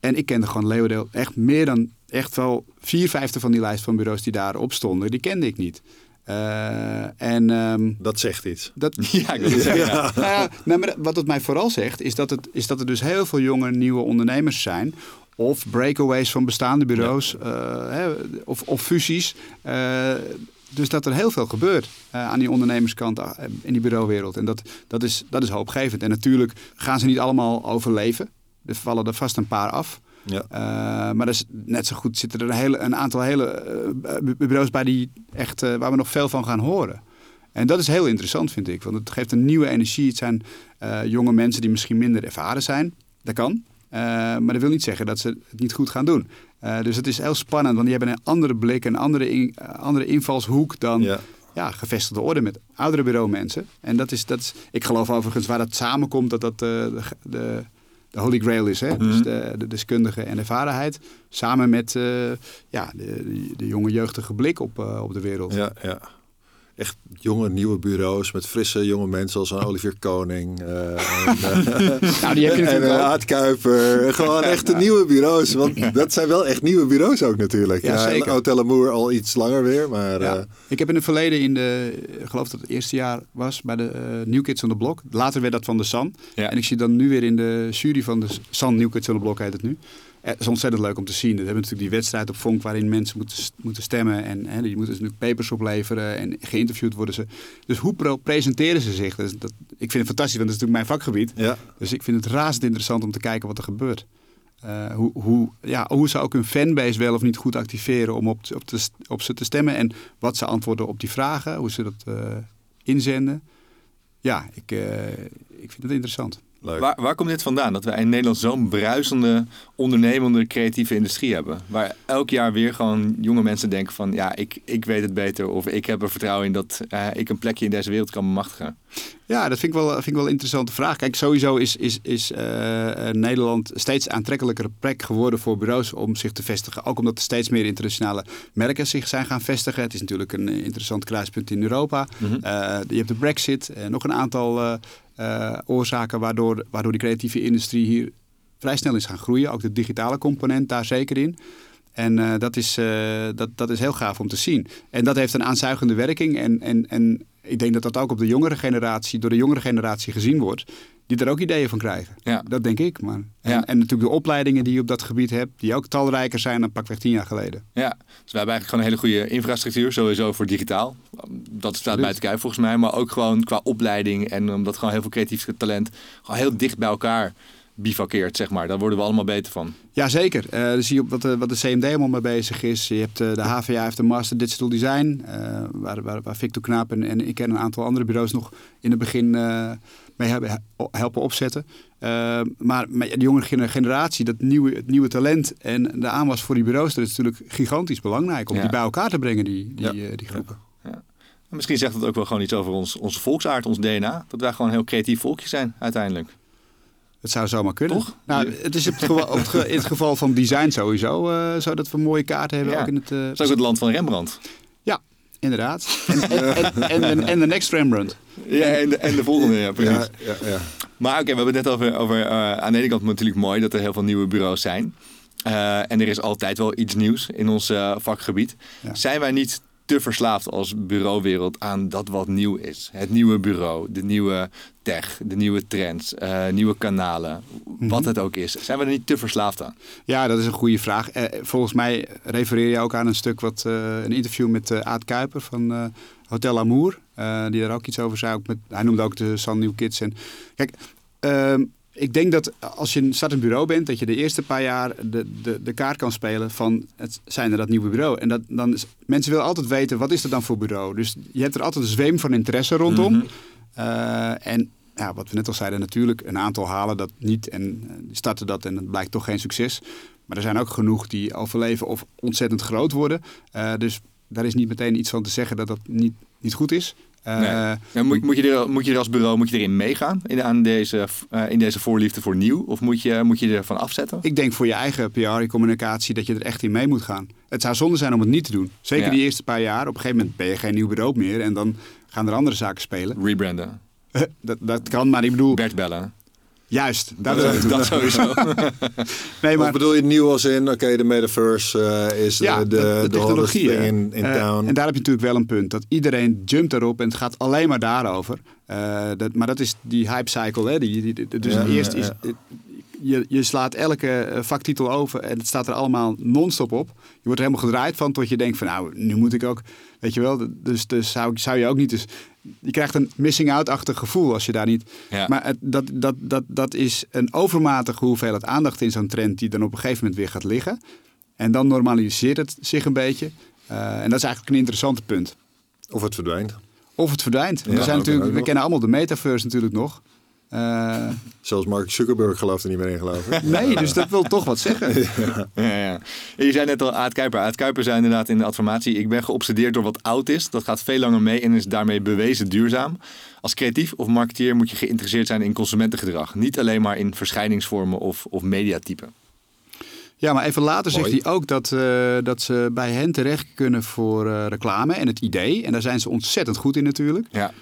En ik kende gewoon Leeuwendeel echt meer dan echt wel vier vijfde van die lijst van bureaus die daarop stonden. Die kende ik niet. Uh, en, um, dat zegt iets. Dat, ja, ik wil het zeggen. Ja. nou, nou, maar wat het mij vooral zegt, is dat, het, is dat er dus heel veel jonge nieuwe ondernemers zijn. Of breakaways van bestaande bureaus. Ja. Hè, of, of fusies. Uh, dus dat er heel veel gebeurt aan die ondernemerskant in die bureauwereld. En dat, dat, is, dat is hoopgevend. En natuurlijk gaan ze niet allemaal overleven. Er vallen er vast een paar af. Ja. Uh, maar is net zo goed zitten er een, hele, een aantal hele bureaus bij die echt, waar we nog veel van gaan horen. En dat is heel interessant, vind ik. Want het geeft een nieuwe energie. Het zijn jonge mensen die misschien minder ervaren zijn. Dat kan. Maar dat wil niet zeggen dat ze het niet goed gaan doen. dus het is heel spannend, want die hebben een andere blik, een andere, in, andere invalshoek dan ja. ja. gevestigde orde met oudere bureaumensen. En dat is, dat is, ik geloof overigens waar dat samenkomt, dat dat de, de de holy grail is. Hè? Dus de, de, deskundige en ervarenheid. Samen met ja, de, de, jonge jeugdige blik op, op de wereld. Ja, ja echt jonge, nieuwe bureaus met frisse jonge mensen als Olivier Koning. Uh, en, uh, nou, die heb je en Aad Kuiper. Gewoon echte nieuwe bureaus. Want dat zijn wel echt nieuwe bureaus ook natuurlijk. Ja, ja Hotel Amour al iets langer weer. Maar, ja. Ik heb in het verleden, in de, ik geloof dat het eerste jaar was, bij de New Kids on the Block. Later werd dat van de San. Ja. En ik zie dan nu weer in de jury van de San New Kids on the Block heet het nu. Het is ontzettend leuk om te zien. We hebben natuurlijk die wedstrijd op Vonk waarin mensen moeten, moeten stemmen. En hè, die moeten natuurlijk papers opleveren en geïnterviewd worden ze. Dus hoe presenteren ze zich? Dus dat, ik vind het fantastisch, want dat is natuurlijk mijn vakgebied. Ja. Dus ik vind het razend interessant om te kijken wat er gebeurt. Uh, hoe, hoe, ja, hoe ze ook hun fanbase wel of niet goed activeren om op, op, te, op ze te stemmen. En wat ze antwoorden op die vragen, hoe ze dat uh, inzenden. Ja, ik, uh, ik vind het interessant. Waar, waar komt dit vandaan? Dat wij in Nederland zo'n bruisende, ondernemende, creatieve industrie hebben. Waar elk jaar weer gewoon jonge mensen denken van... ja, ik, ik weet het beter of ik heb er vertrouwen in dat uh, ik een plekje in deze wereld kan bemachtigen. Ja, dat vind ik wel, vind ik wel een interessante vraag. Kijk, sowieso is, is, is uh, Nederland steeds aantrekkelijker plek geworden voor bureaus om zich te vestigen. Ook omdat er steeds meer internationale merken zich zijn gaan vestigen. Het is natuurlijk een interessant kruispunt in Europa. Mm -hmm. uh, je hebt de brexit en nog een aantal uh, oorzaken waardoor, waardoor die creatieve industrie hier vrij snel is gaan groeien. Ook de digitale component daar zeker in. En uh, dat, is, uh, dat, dat is heel gaaf om te zien. En dat heeft een aanzuigende werking. En, en, en ik denk dat dat ook op de jongere generatie, door de jongere generatie gezien wordt. Die er ook ideeën van krijgen. Ja. Dat denk ik. Maar. En, ja. en natuurlijk de opleidingen die je op dat gebied hebt, die ook talrijker zijn dan pakweg tien jaar geleden. Ja, dus we hebben eigenlijk gewoon een hele goede infrastructuur, sowieso voor digitaal. Dat staat bij te kijken volgens mij. Maar ook gewoon qua opleiding en omdat gewoon heel veel creatief talent gewoon heel dicht bij elkaar bivakkeert, zeg maar. Daar worden we allemaal beter van. Jazeker. Uh, dus zie je wat de, wat de CMD helemaal mee bezig is. Je hebt uh, de HVA heeft een Master Digital Design, uh, waar, waar, waar Victor Knaap en, en ik ken een aantal andere bureaus nog in het begin mee hebben, helpen opzetten. maar de jongere generatie, dat nieuwe, het nieuwe talent en de aanwas voor die bureaus, dat is natuurlijk gigantisch belangrijk om ja. die bij elkaar te brengen, die, die, ja. die groepen. Ja. Misschien zegt het ook wel gewoon iets over ons, onze volksaard, ons DNA. Dat wij gewoon een heel creatief volkje zijn uiteindelijk. Het zou zomaar kunnen. Toch? Nou, het is het geval, in het geval van design sowieso uh, zo dat we mooie kaarten hebben. Ja. Ook in het, uh, het is ook het land van Rembrandt. Ja, inderdaad. En, en, en, en, de next Rembrandt. Ja, en de, en de volgende, ja, precies. Ja, ja, ja. Maar oké, okay, we hebben het net over, over uh, aan de ene kant natuurlijk mooi dat er heel veel nieuwe bureaus zijn. en er is altijd wel iets nieuws in ons vakgebied. Zijn wij niet te verslaafd als bureauwereld aan dat wat nieuw is. Het nieuwe bureau, de nieuwe tech, de nieuwe trends, uh, nieuwe kanalen, wat mhm. het ook is. Zijn we er niet te verslaafd aan? Ja, dat is een goede vraag. Uh, volgens mij refereer je ook aan een stuk wat uh, een interview met Aad Kuiper van Hotel Amour, die daar ook iets over zei. Ook met, hij noemde ook de Sun New Kids. En kijk. Ehm, ik denk dat als je een startend bureau bent, dat je de eerste paar jaar de, de, de kaart kan spelen van het zijn er dat nieuwe bureau. En dat, dan is, mensen willen altijd weten, wat is er dan voor bureau? Dus je hebt er altijd een zweem van interesse rondom. Mhm. Eh, en ja, wat we net al zeiden, natuurlijk, een aantal halen dat niet en uh, starten dat en het blijkt toch geen succes. Maar er zijn ook genoeg die overleven of ontzettend groot worden. Uh, dus daar is niet meteen iets van te zeggen dat dat niet, niet goed is. Uh, moet, moet, je er, moet je er als bureau moet je erin meegaan in, aan deze, uh, in deze voorliefde voor nieuw? Of moet je, moet je ervan afzetten? Ik denk voor je eigen PR-communicatie dat je er echt in mee moet gaan. Het zou zonde zijn om het niet te doen. Zeker die eerste paar jaar. Op een gegeven moment ben je geen nieuw bureau meer en dan gaan er andere zaken spelen. Rebranden. dat, dat kan, maar ik bedoel... Bert bellen. Juist, dat, dat, dat sowieso. nee, maar... Wat bedoel je nieuw als in, oké, de metaverse uh, is ja, de, de, de, technologie in, in uh, town. En daar heb je natuurlijk wel een punt. Dat iedereen jumpt erop en het gaat alleen maar daarover. Dat, maar dat is die hype cycle. Hè? Die, die, die dus ja, eerst is... Je, je slaat elke vaktitel over en het staat er allemaal non-stop op. Je wordt er helemaal gedraaid van tot je denkt van nou, nu moet ik ook... Weet je wel, dus, dus zou, zou je ook niet... Dus je krijgt een missing out-achtig gevoel als je daar niet. Maar het, dat, dat, dat, dat is een overmatige hoeveelheid aandacht in zo'n trend die dan op een gegeven moment weer gaat liggen. En dan normaliseert het zich een beetje. Uh, en dat is eigenlijk een interessant punt. Of het verdwijnt. Of het verdwijnt. Ja, er zijn natuurlijk, we kennen allemaal de metaverse natuurlijk nog. Uh, Zelfs Mark Zuckerberg gelooft er niet meer in, geloof ik. nee, dus dat wil toch wat zeggen. ja. Ja, ja. Je zei net al Aad Kuiper. Aad Kuiper zei inderdaad in de adformatie... ik ben geobsedeerd door wat oud is. Dat gaat veel langer mee en is daarmee bewezen duurzaam. Als creatief of marketeer moet je geïnteresseerd zijn in consumentengedrag. Niet alleen maar in verschijningsvormen of, of mediatypen. Ja, maar even later zegt hij ook dat, uh, dat ze bij hen terecht kunnen voor uh, reclame en het idee. En daar zijn ze ontzettend goed in natuurlijk. Ja.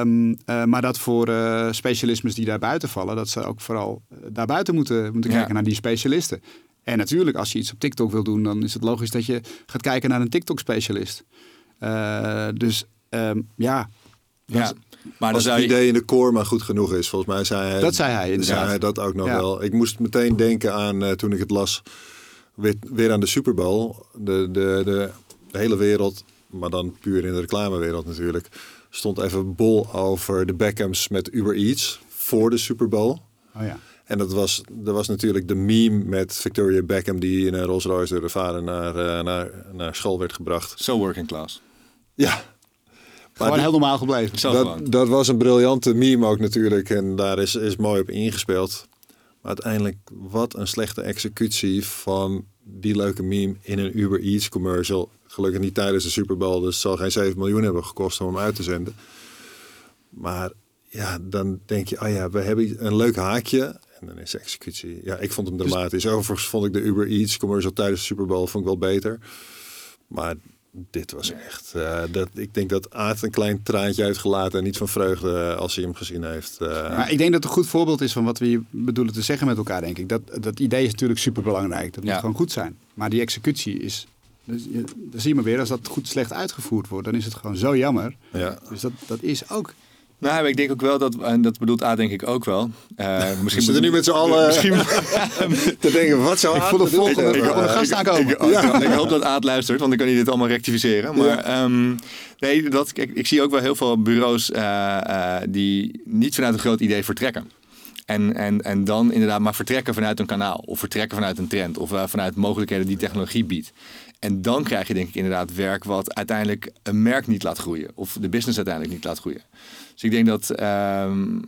Um, uh, maar dat voor specialismes die daar buiten vallen, dat ze ook vooral daar buiten moeten, moeten kijken ja. naar die specialisten. En natuurlijk, als je iets op TikTok wil doen, dan is het logisch dat je gaat kijken naar een TikTok-specialist. Dus um, ja. Ja. Maar Als het je... idee in de core maar goed genoeg is, volgens mij zei hij... Dat zei hij inderdaad. Zei hij dat ook nog ja. wel. Ik moest meteen denken aan, uh, toen ik het las, weer, weer aan de Super Bowl. De, de, de, de hele wereld, maar dan puur in de reclamewereld natuurlijk stond even bol over de Beckhams met Uber Eats voor de Super Bowl. Oh ja. En dat was, dat was natuurlijk de meme met Victoria Beckham die in een Rolls Royce door de vader naar, uh, naar, naar school werd gebracht. Zo so working class. Ja. Gewoon heel normaal gebleven. Dat, dat, was een briljante meme ook natuurlijk. En daar is, is mooi op ingespeeld. Maar uiteindelijk, wat een slechte executie van die leuke meme in een Uber Eats commercial. Gelukkig niet tijdens de Super Bowl, dus het zal geen 7 miljoen hebben gekost om hem uit te zenden. Maar ja, dan denk je, oh ja, we hebben een leuk haakje. En dan is de executie. Ja, ik vond hem dus- dramatisch. Dus... Overigens vond ik de Uber Eats commercial tijdens de Super Bowl vond ik wel beter. Maar dit was echt. Uh, dat, ik denk dat Aad een klein traantje uitgelaten en niet van vreugde als hij hem gezien heeft. Uh... Maar ik denk dat het een goed voorbeeld is van wat we hier bedoelen te zeggen met elkaar, denk ik. Dat, dat idee is natuurlijk super belangrijk. Dat moet gewoon goed zijn. Maar die executie is. Dus je, dan zie je maar weer, als dat goed slecht uitgevoerd wordt, dan is het gewoon zo jammer. Ja. Dus dat, dat is ook nou, ik denk ook wel dat, en dat bedoelt A denk ik ook wel. Uh, misschien we er nu met z'n allen misschien... te denken, wat zou ik voel de volgende ik, gast aankomen. Ik, ja. ik, hoop dat Aad luistert, want dan kan hij dit allemaal rectificeren. Maar ja. um, nee, dat, ik zie ook wel heel veel bureaus uh, uh, die niet vanuit een groot idee vertrekken. En, en, en dan inderdaad maar vertrekken vanuit een kanaal. Of vertrekken vanuit een trend. Of uh, vanuit mogelijkheden die technologie biedt. En dan krijg je denk ik inderdaad werk wat uiteindelijk een merk niet laat groeien. Of de business uiteindelijk niet laat groeien. Dus ik denk dat, um,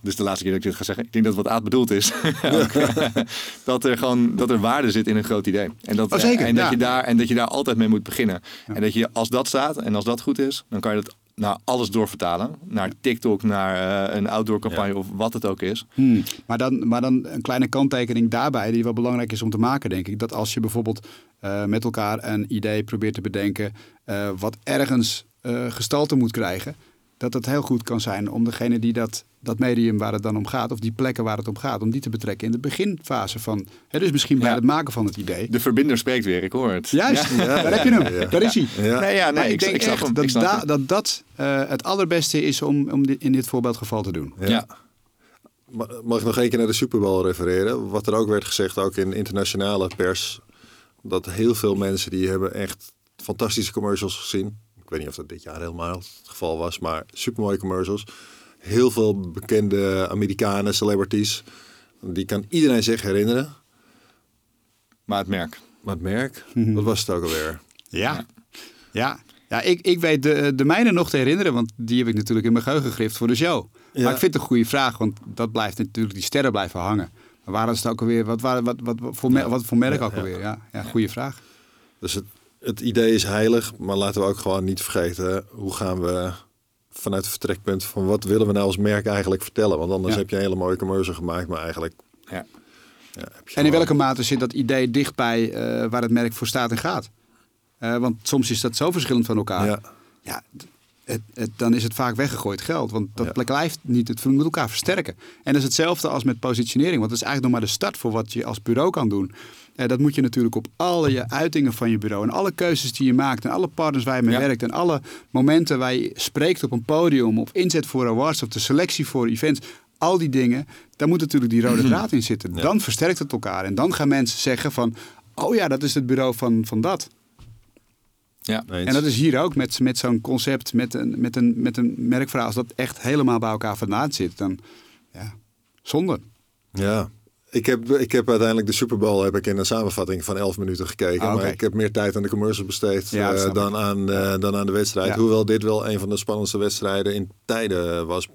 dus de laatste keer dat ik dit ga zeggen, ik denk dat wat Aad bedoeld is, dat er gewoon dat er waarde zit in een groot idee. En dat, oh, zeker, en, dat ja. je daar, en dat je daar altijd mee moet beginnen. Ja. En dat je als dat staat en als dat goed is, dan kan je dat naar alles doorvertalen. Naar TikTok, naar uh, een outdoor campagne ja. of wat het ook is. Hmm. Maar, dan, maar dan een kleine kanttekening daarbij, die wel belangrijk is om te maken, denk ik. Dat als je bijvoorbeeld uh, met elkaar een idee probeert te bedenken, uh, wat ergens gestalte moet krijgen dat het heel goed kan zijn om degene die dat, dat medium waar het dan om gaat, of die plekken waar het om gaat, om die te betrekken in de beginfase van. Hè, dus misschien bij Ja. het maken van het idee. De verbinder spreekt weer, ik hoor het. Juist, Ja. daar heb je hem. Ja. Daar is hij. Ja. Nee, ja, nee, Maar ik ik, denk ik echt hem. dat da- dat, dat eh, het allerbeste is om, om dit, in dit voorbeeldgeval te doen. Ja. Ma- Mag ik nog één keer naar de Super Bowl refereren? Wat er ook werd gezegd, ook in internationale pers, dat heel veel mensen die hebben echt fantastische commercials gezien. Ik weet niet of dat dit jaar helemaal het geval was, maar supermooie commercials. Heel veel bekende Amerikanen, celebrities. Die kan iedereen zich herinneren. Maar het merk. Maar het merk, Mhm. wat was het ook alweer? Ja, ja. ja ik, ik weet de, de mijne nog te herinneren, want die heb ik natuurlijk in mijn geheugen gegrift voor de show. Ja. Maar ik vind het een goede vraag, want dat blijft natuurlijk, die sterren blijven hangen. Maar waren het ook alweer, wat, wat, wat, wat, voor, mer- wat voor merk Ja, ook alweer? Ja, ja, goede vraag. Dus het, het idee is heilig, maar laten we ook gewoon niet vergeten hoe gaan we vanuit het vertrekpunt van wat willen we nou als merk eigenlijk vertellen? Want anders Ja. heb je een hele mooie commercial gemaakt, maar eigenlijk Ja. ja, heb je En in gewoon- welke mate zit dat idee dichtbij eh waar het merk voor staat en gaat? Eh, want soms is dat zo verschillend van elkaar. Ja, Ja, het, het, dan is het vaak weggegooid geld. Want dat Ja. blijft niet. Het moet elkaar versterken. En dat is hetzelfde als met positionering. Want dat is eigenlijk nog maar de start voor wat je als bureau kan doen. Eh, dat moet je natuurlijk op alle je uitingen van je bureau. En alle keuzes die je maakt. En alle partners waar je mee Ja. werkt. En alle momenten waar je spreekt op een podium. Of inzet voor awards. Of de selectie voor events. Al die dingen. Daar moet natuurlijk die rode draad in zitten. Ja. Dan versterkt het elkaar. En dan gaan mensen zeggen van... Oh ja, dat is het bureau van, van dat. Ja. eens. En dat is hier ook met, met zo'n concept, met een, met, een, met een merkverhaal. Als dat echt helemaal bij elkaar vandaan zit, dan ja, zonde. Ja. Ik heb, ik heb uiteindelijk de Super Bowl heb ik in een samenvatting van 11 minuten gekeken. Ah. Maar ik heb meer tijd aan de commercials besteed Ja, eh, dan, aan, eh, dan aan de wedstrijd. Ja. Hoewel dit wel een van de spannendste wedstrijden in tijden was.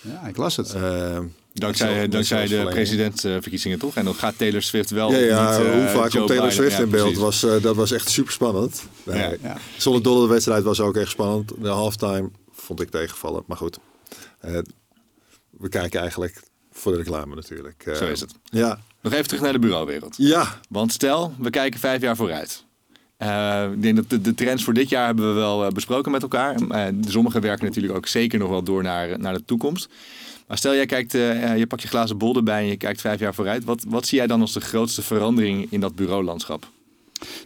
Ja, ik las het. Eh, Dankzij, dankzij de presidentsverkiezingen toch? En dan gaat Taylor Swift wel. Ja, ja niet, hoe vaak komt Taylor. Swift Ja, in beeld? Was, dat was echt super spannend. Nee, Ja. ja. Zonder dolle de wedstrijd was ook echt spannend. De halftime vond ik tegenvallen. Maar goed, eh, we kijken eigenlijk voor de reclame natuurlijk. Zo is het. Ja, Nog even terug naar de bureauwereld. ja. Want stel, we kijken vijf jaar vooruit. Eh, ik denk dat de, de trends voor dit jaar hebben we wel eh, besproken met elkaar. Uh, sommigen werken natuurlijk ook zeker nog wel door naar, naar de toekomst. Maar stel, jij kijkt, je pakt je glazen bol erbij en je kijkt vijf jaar vooruit. Wat, wat zie jij dan als de grootste verandering in dat bureaulandschap?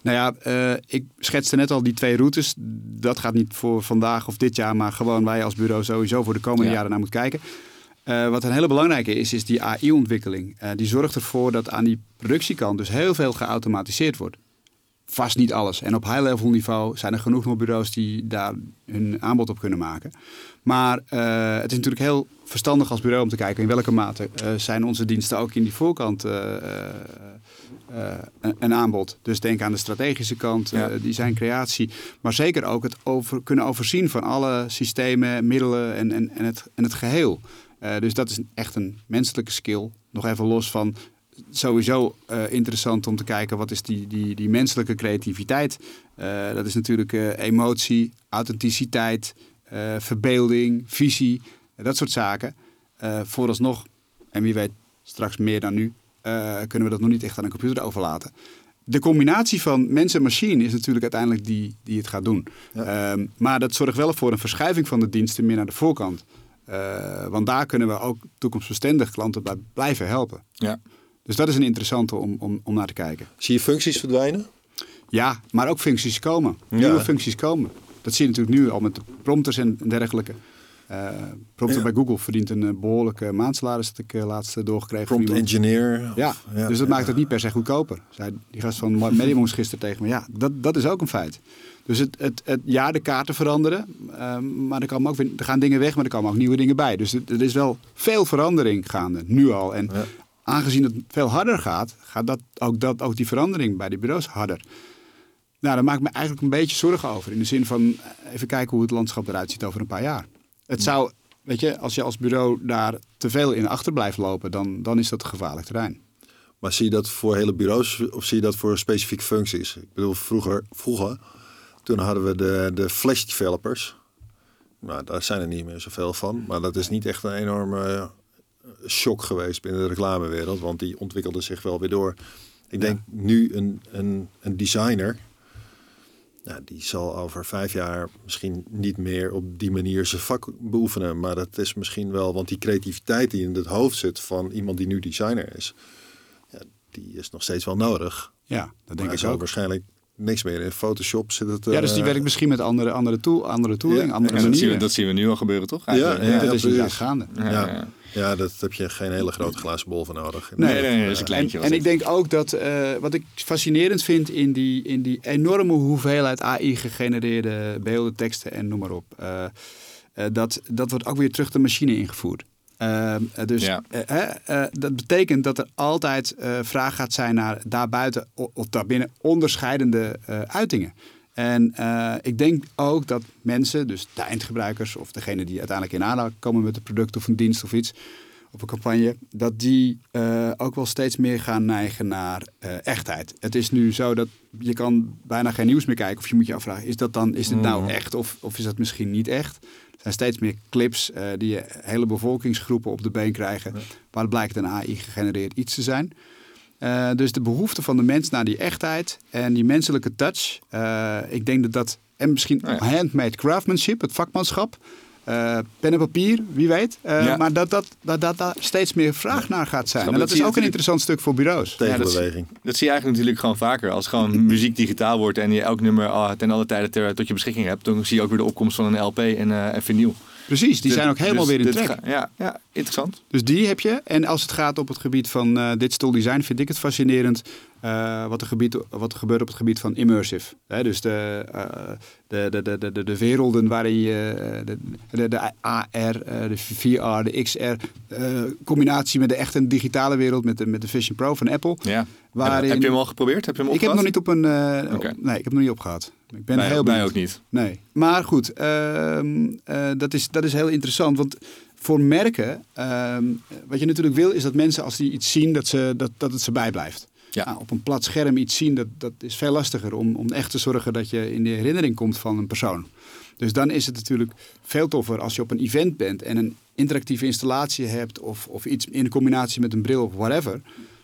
Nou ja, eh, ik schetste net al die twee routes. Dat gaat niet voor vandaag of dit jaar, maar gewoon wij als bureau sowieso voor de komende Ja. jaren naar moeten kijken. Eh, wat een hele belangrijke is, is die AI-ontwikkeling. Eh, die zorgt ervoor dat aan die productiekant dus heel veel geautomatiseerd wordt. Vast niet alles. En op high-level niveau zijn er genoeg nog bureaus die daar hun aanbod op kunnen maken. Maar eh, het is natuurlijk heel verstandig als bureau om te kijken in welke mate zijn onze diensten ook in die voorkant een, een aanbod. Dus denk aan de strategische kant, Ja. design, creatie. Maar zeker ook het over, kunnen overzien van alle systemen, middelen en, en, en, het, en het geheel. Eh, dus dat is echt een menselijke skill. Nog even los van sowieso eh, interessant om te kijken wat is die, die, die menselijke creativiteit. Eh, dat is natuurlijk emotie, authenticiteit, verbeelding, visie, dat soort zaken. Vooralsnog, en wie weet straks meer dan nu, kunnen we dat nog niet echt aan een computer overlaten. De combinatie van mens en machine is natuurlijk uiteindelijk die, die het gaat doen. Ehm, maar dat zorgt wel voor een verschuiving van de diensten meer naar de voorkant. Eh, want daar kunnen we ook toekomstbestendig klanten bij blijven helpen. Ja. Dus dat is een interessante om, om, om naar te kijken. Zie je functies verdwijnen? Ja, maar ook functies komen. Ja. Nieuwe functies komen. Dat zie je natuurlijk nu al met de prompters en dergelijke. Eh prompter Ja. bij Google verdient een eh, behoorlijke maandsalaris dat ik eh, laatst doorgekregen. Prompt engineer? Ja, Of- dus dat ja. maakt het niet per se goedkoper. Zei die gast van Medium gisteren tegen me. Ja, dat, dat is ook een feit. Dus het, het, het, ja, de kaarten veranderen. eh, maar er, komen ook er gaan dingen weg, maar er komen ook nieuwe dingen bij. Dus het- er is wel veel verandering gaande, nu al. En Ja. aangezien het veel harder gaat, gaat dat, ook, dat, ook die verandering bij die bureaus harder. Nou, daar maak ik me eigenlijk een beetje zorgen over. In de zin van, eh, even kijken hoe het landschap eruit ziet over een paar jaar. Het zou, weet je, als je als bureau daar te veel in achter blijft lopen, dan, dan is dat een gevaarlijk terrein. Maar zie je dat voor hele bureaus of zie je dat voor specifieke functies? Ik bedoel, vroeger, vroeger toen hadden we de, de flash developers. Nou, daar zijn er niet meer zoveel van. Maar dat is niet echt een enorme eh, shock geweest binnen de reclamewereld. Want die ontwikkelde zich wel weer door. Ik denk nu een, een, een designer. ja, die zal over vijf jaar misschien niet meer op die manier zijn vak beoefenen. Maar dat is misschien wel, want die creativiteit die in het hoofd zit van iemand die nu designer is, ja, die is nog steeds wel nodig. Ja, dat denk maar ik ook. waarschijnlijk niks meer in Photoshop zit het. Ja, dus die eh, werkt misschien met andere, andere, tool, andere tooling, Ja, andere En dat, zien we, manieren. dat zien we nu al gebeuren, toch? Ja, Eigenlijk? ja, dat is inderdaad gaande. Ja, Ja. ja. Ja, dat heb je geen hele grote glazen bol voor nodig. Nee, nee, nee, dat is een kleintje. En, ik denk ook dat eh, wat ik fascinerend vind in die, in die enorme hoeveelheid AI-gegenereerde beelden, teksten en noem maar op. eh, eh, dat, dat wordt ook weer terug de machine ingevoerd. Eh, eh, dus Ja. eh, eh, dat betekent dat er altijd eh, vraag gaat zijn naar daarbuiten of daarbinnen onderscheidende uitingen. En ik denk ook dat mensen, dus de eindgebruikers of degene die uiteindelijk in aanraking komen met een product of een dienst of iets, op een campagne, dat die ook wel steeds meer gaan neigen naar echtheid. Het is nu zo dat je kan bijna geen nieuws meer kijken of je moet je afvragen, is dat dan, is dit nou echt of, of is dat misschien niet echt? Er zijn steeds meer clips eh, die hele bevolkingsgroepen op de been krijgen, waar het blijkt een AI gegenereerd iets te zijn. Eh, dus de behoefte van de mens naar die echtheid en die menselijke touch. eh, ik denk dat dat. En misschien Nou ja. handmade craftsmanship, het vakmanschap. Eh, pen en papier, wie weet. Eh, Ja. Maar dat, dat, dat, dat daar steeds meer vraag naar gaat zijn. En dat is ook een interessant stuk voor bureaus. Ja, dat Tegenbeweging. Dat zie je eigenlijk natuurlijk gewoon vaker. Als gewoon muziek digitaal wordt en je elk nummer ah, ten alle tijde ter, tot je beschikking hebt, dan zie je ook weer de opkomst van een LP en, en vinyl. Precies, die zijn ook helemaal Dus weer in trek. ja, ja, interessant. Dus die heb je. En als het gaat op het gebied van digital design, vind ik het fascinerend eh, wat, er gebied, wat er gebeurt op het gebied van immersive. Hè, dus de, eh, de, de, de, de, de, de werelden waarin je eh, de, de, de AR, de VR, de XR, combinatie met de echte digitale wereld, met de, met de Vision Pro van Apple. Ja. Waarin- Heb je hem al geprobeerd? Heb je hem Ik heb opgehad? nog niet op een. op- nee, ik heb nog niet opgehad. Ik ben Wij, heel benieuwd. ook niet. Nee. Maar goed, ehm, eh, dat, is, dat is heel interessant. Want voor merken, ehm, wat je natuurlijk wil, is dat mensen als die iets zien, dat, ze, dat, dat het ze bijblijft. Ja. Op een plat scherm iets zien, dat, dat is veel lastiger om, om echt te zorgen dat je in de herinnering komt van een persoon. Dus dan is het natuurlijk veel toffer als je op een event bent en een interactieve installatie hebt of, of iets in combinatie met een bril of whatever.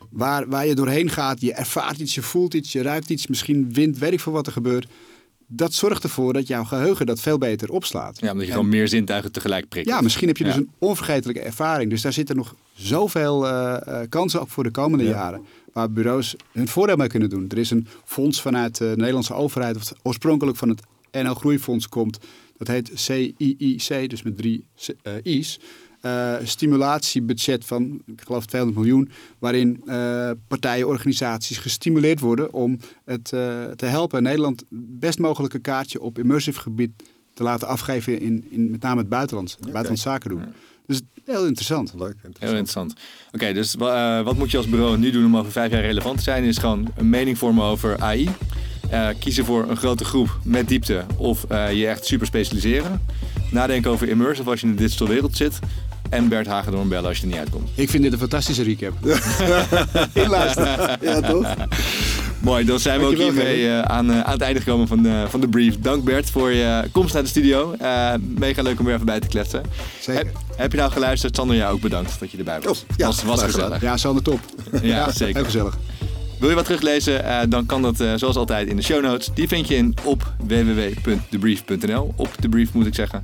Waar, waar je doorheen gaat, je ervaart iets, je voelt iets, je ruikt iets, misschien wind, weet ik wat er gebeurt. Dat zorgt ervoor dat jouw geheugen dat veel beter opslaat. Ja, omdat je En- gewoon meer zintuigen tegelijk prikt. ja, misschien heb je dus een onvergetelijke ervaring. Dus daar zitten nog zoveel eh, kansen op voor de komende Ja. jaren. Waar bureaus hun voordeel mee kunnen doen. Er is een fonds vanuit eh, de Nederlandse overheid, of oorspronkelijk van het NL Groeifonds komt. Dat heet CIIC, dus met drie I's. Eh, stimulatiebudget van, ik geloof 200 miljoen, waarin eh, partijen, organisaties gestimuleerd worden om het eh, te helpen Nederland het best mogelijke kaartje op immersive gebied te laten afgeven in, in met name het buitenland, buitenlandse zaken doen. Dus heel interessant. Leuk, Heel interessant. Oké, dus wa- wat moet je als bureau nu doen om over vijf jaar relevant te zijn? Is gewoon een mening vormen over AI. Eh, kiezen voor een grote groep met diepte of eh, je echt super specialiseren. Nadenken over immersive als je in de digital wereld zit. En Bert Hagedorn bellen als je er niet uitkomt. Ik vind dit een fantastische recap. Ja, toch? Mooi, dan zijn we ook hiermee eh, aan, eh, aan het einde gekomen van de, van de brief. Dank Bert voor je komst naar de studio. Eh, mega leuk om weer even bij te kletsen. Zeker. Heb, heb je nou geluisterd? Sander, jou ook bedankt dat je erbij was. Oh, ja, was, gezellig. Ja, Sander top. Ja, zeker. Heel gezellig. Wil je wat teruglezen? Dan kan dat zoals altijd in de show notes. Die vind je in op www.debrief.nl. Op de brief moet ik zeggen.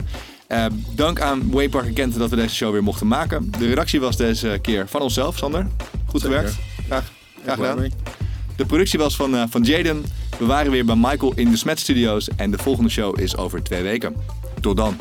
Eh, dank aan Waypark Kent dat we deze show weer mochten maken. De redactie was deze keer van onszelf, Sander. Goed Zeker. gewerkt. Graag, gedaan. De productie was van, eh, van Jaden. We waren weer bij Michael in de Smet Studios. En de volgende show is over twee weken. Tot dan.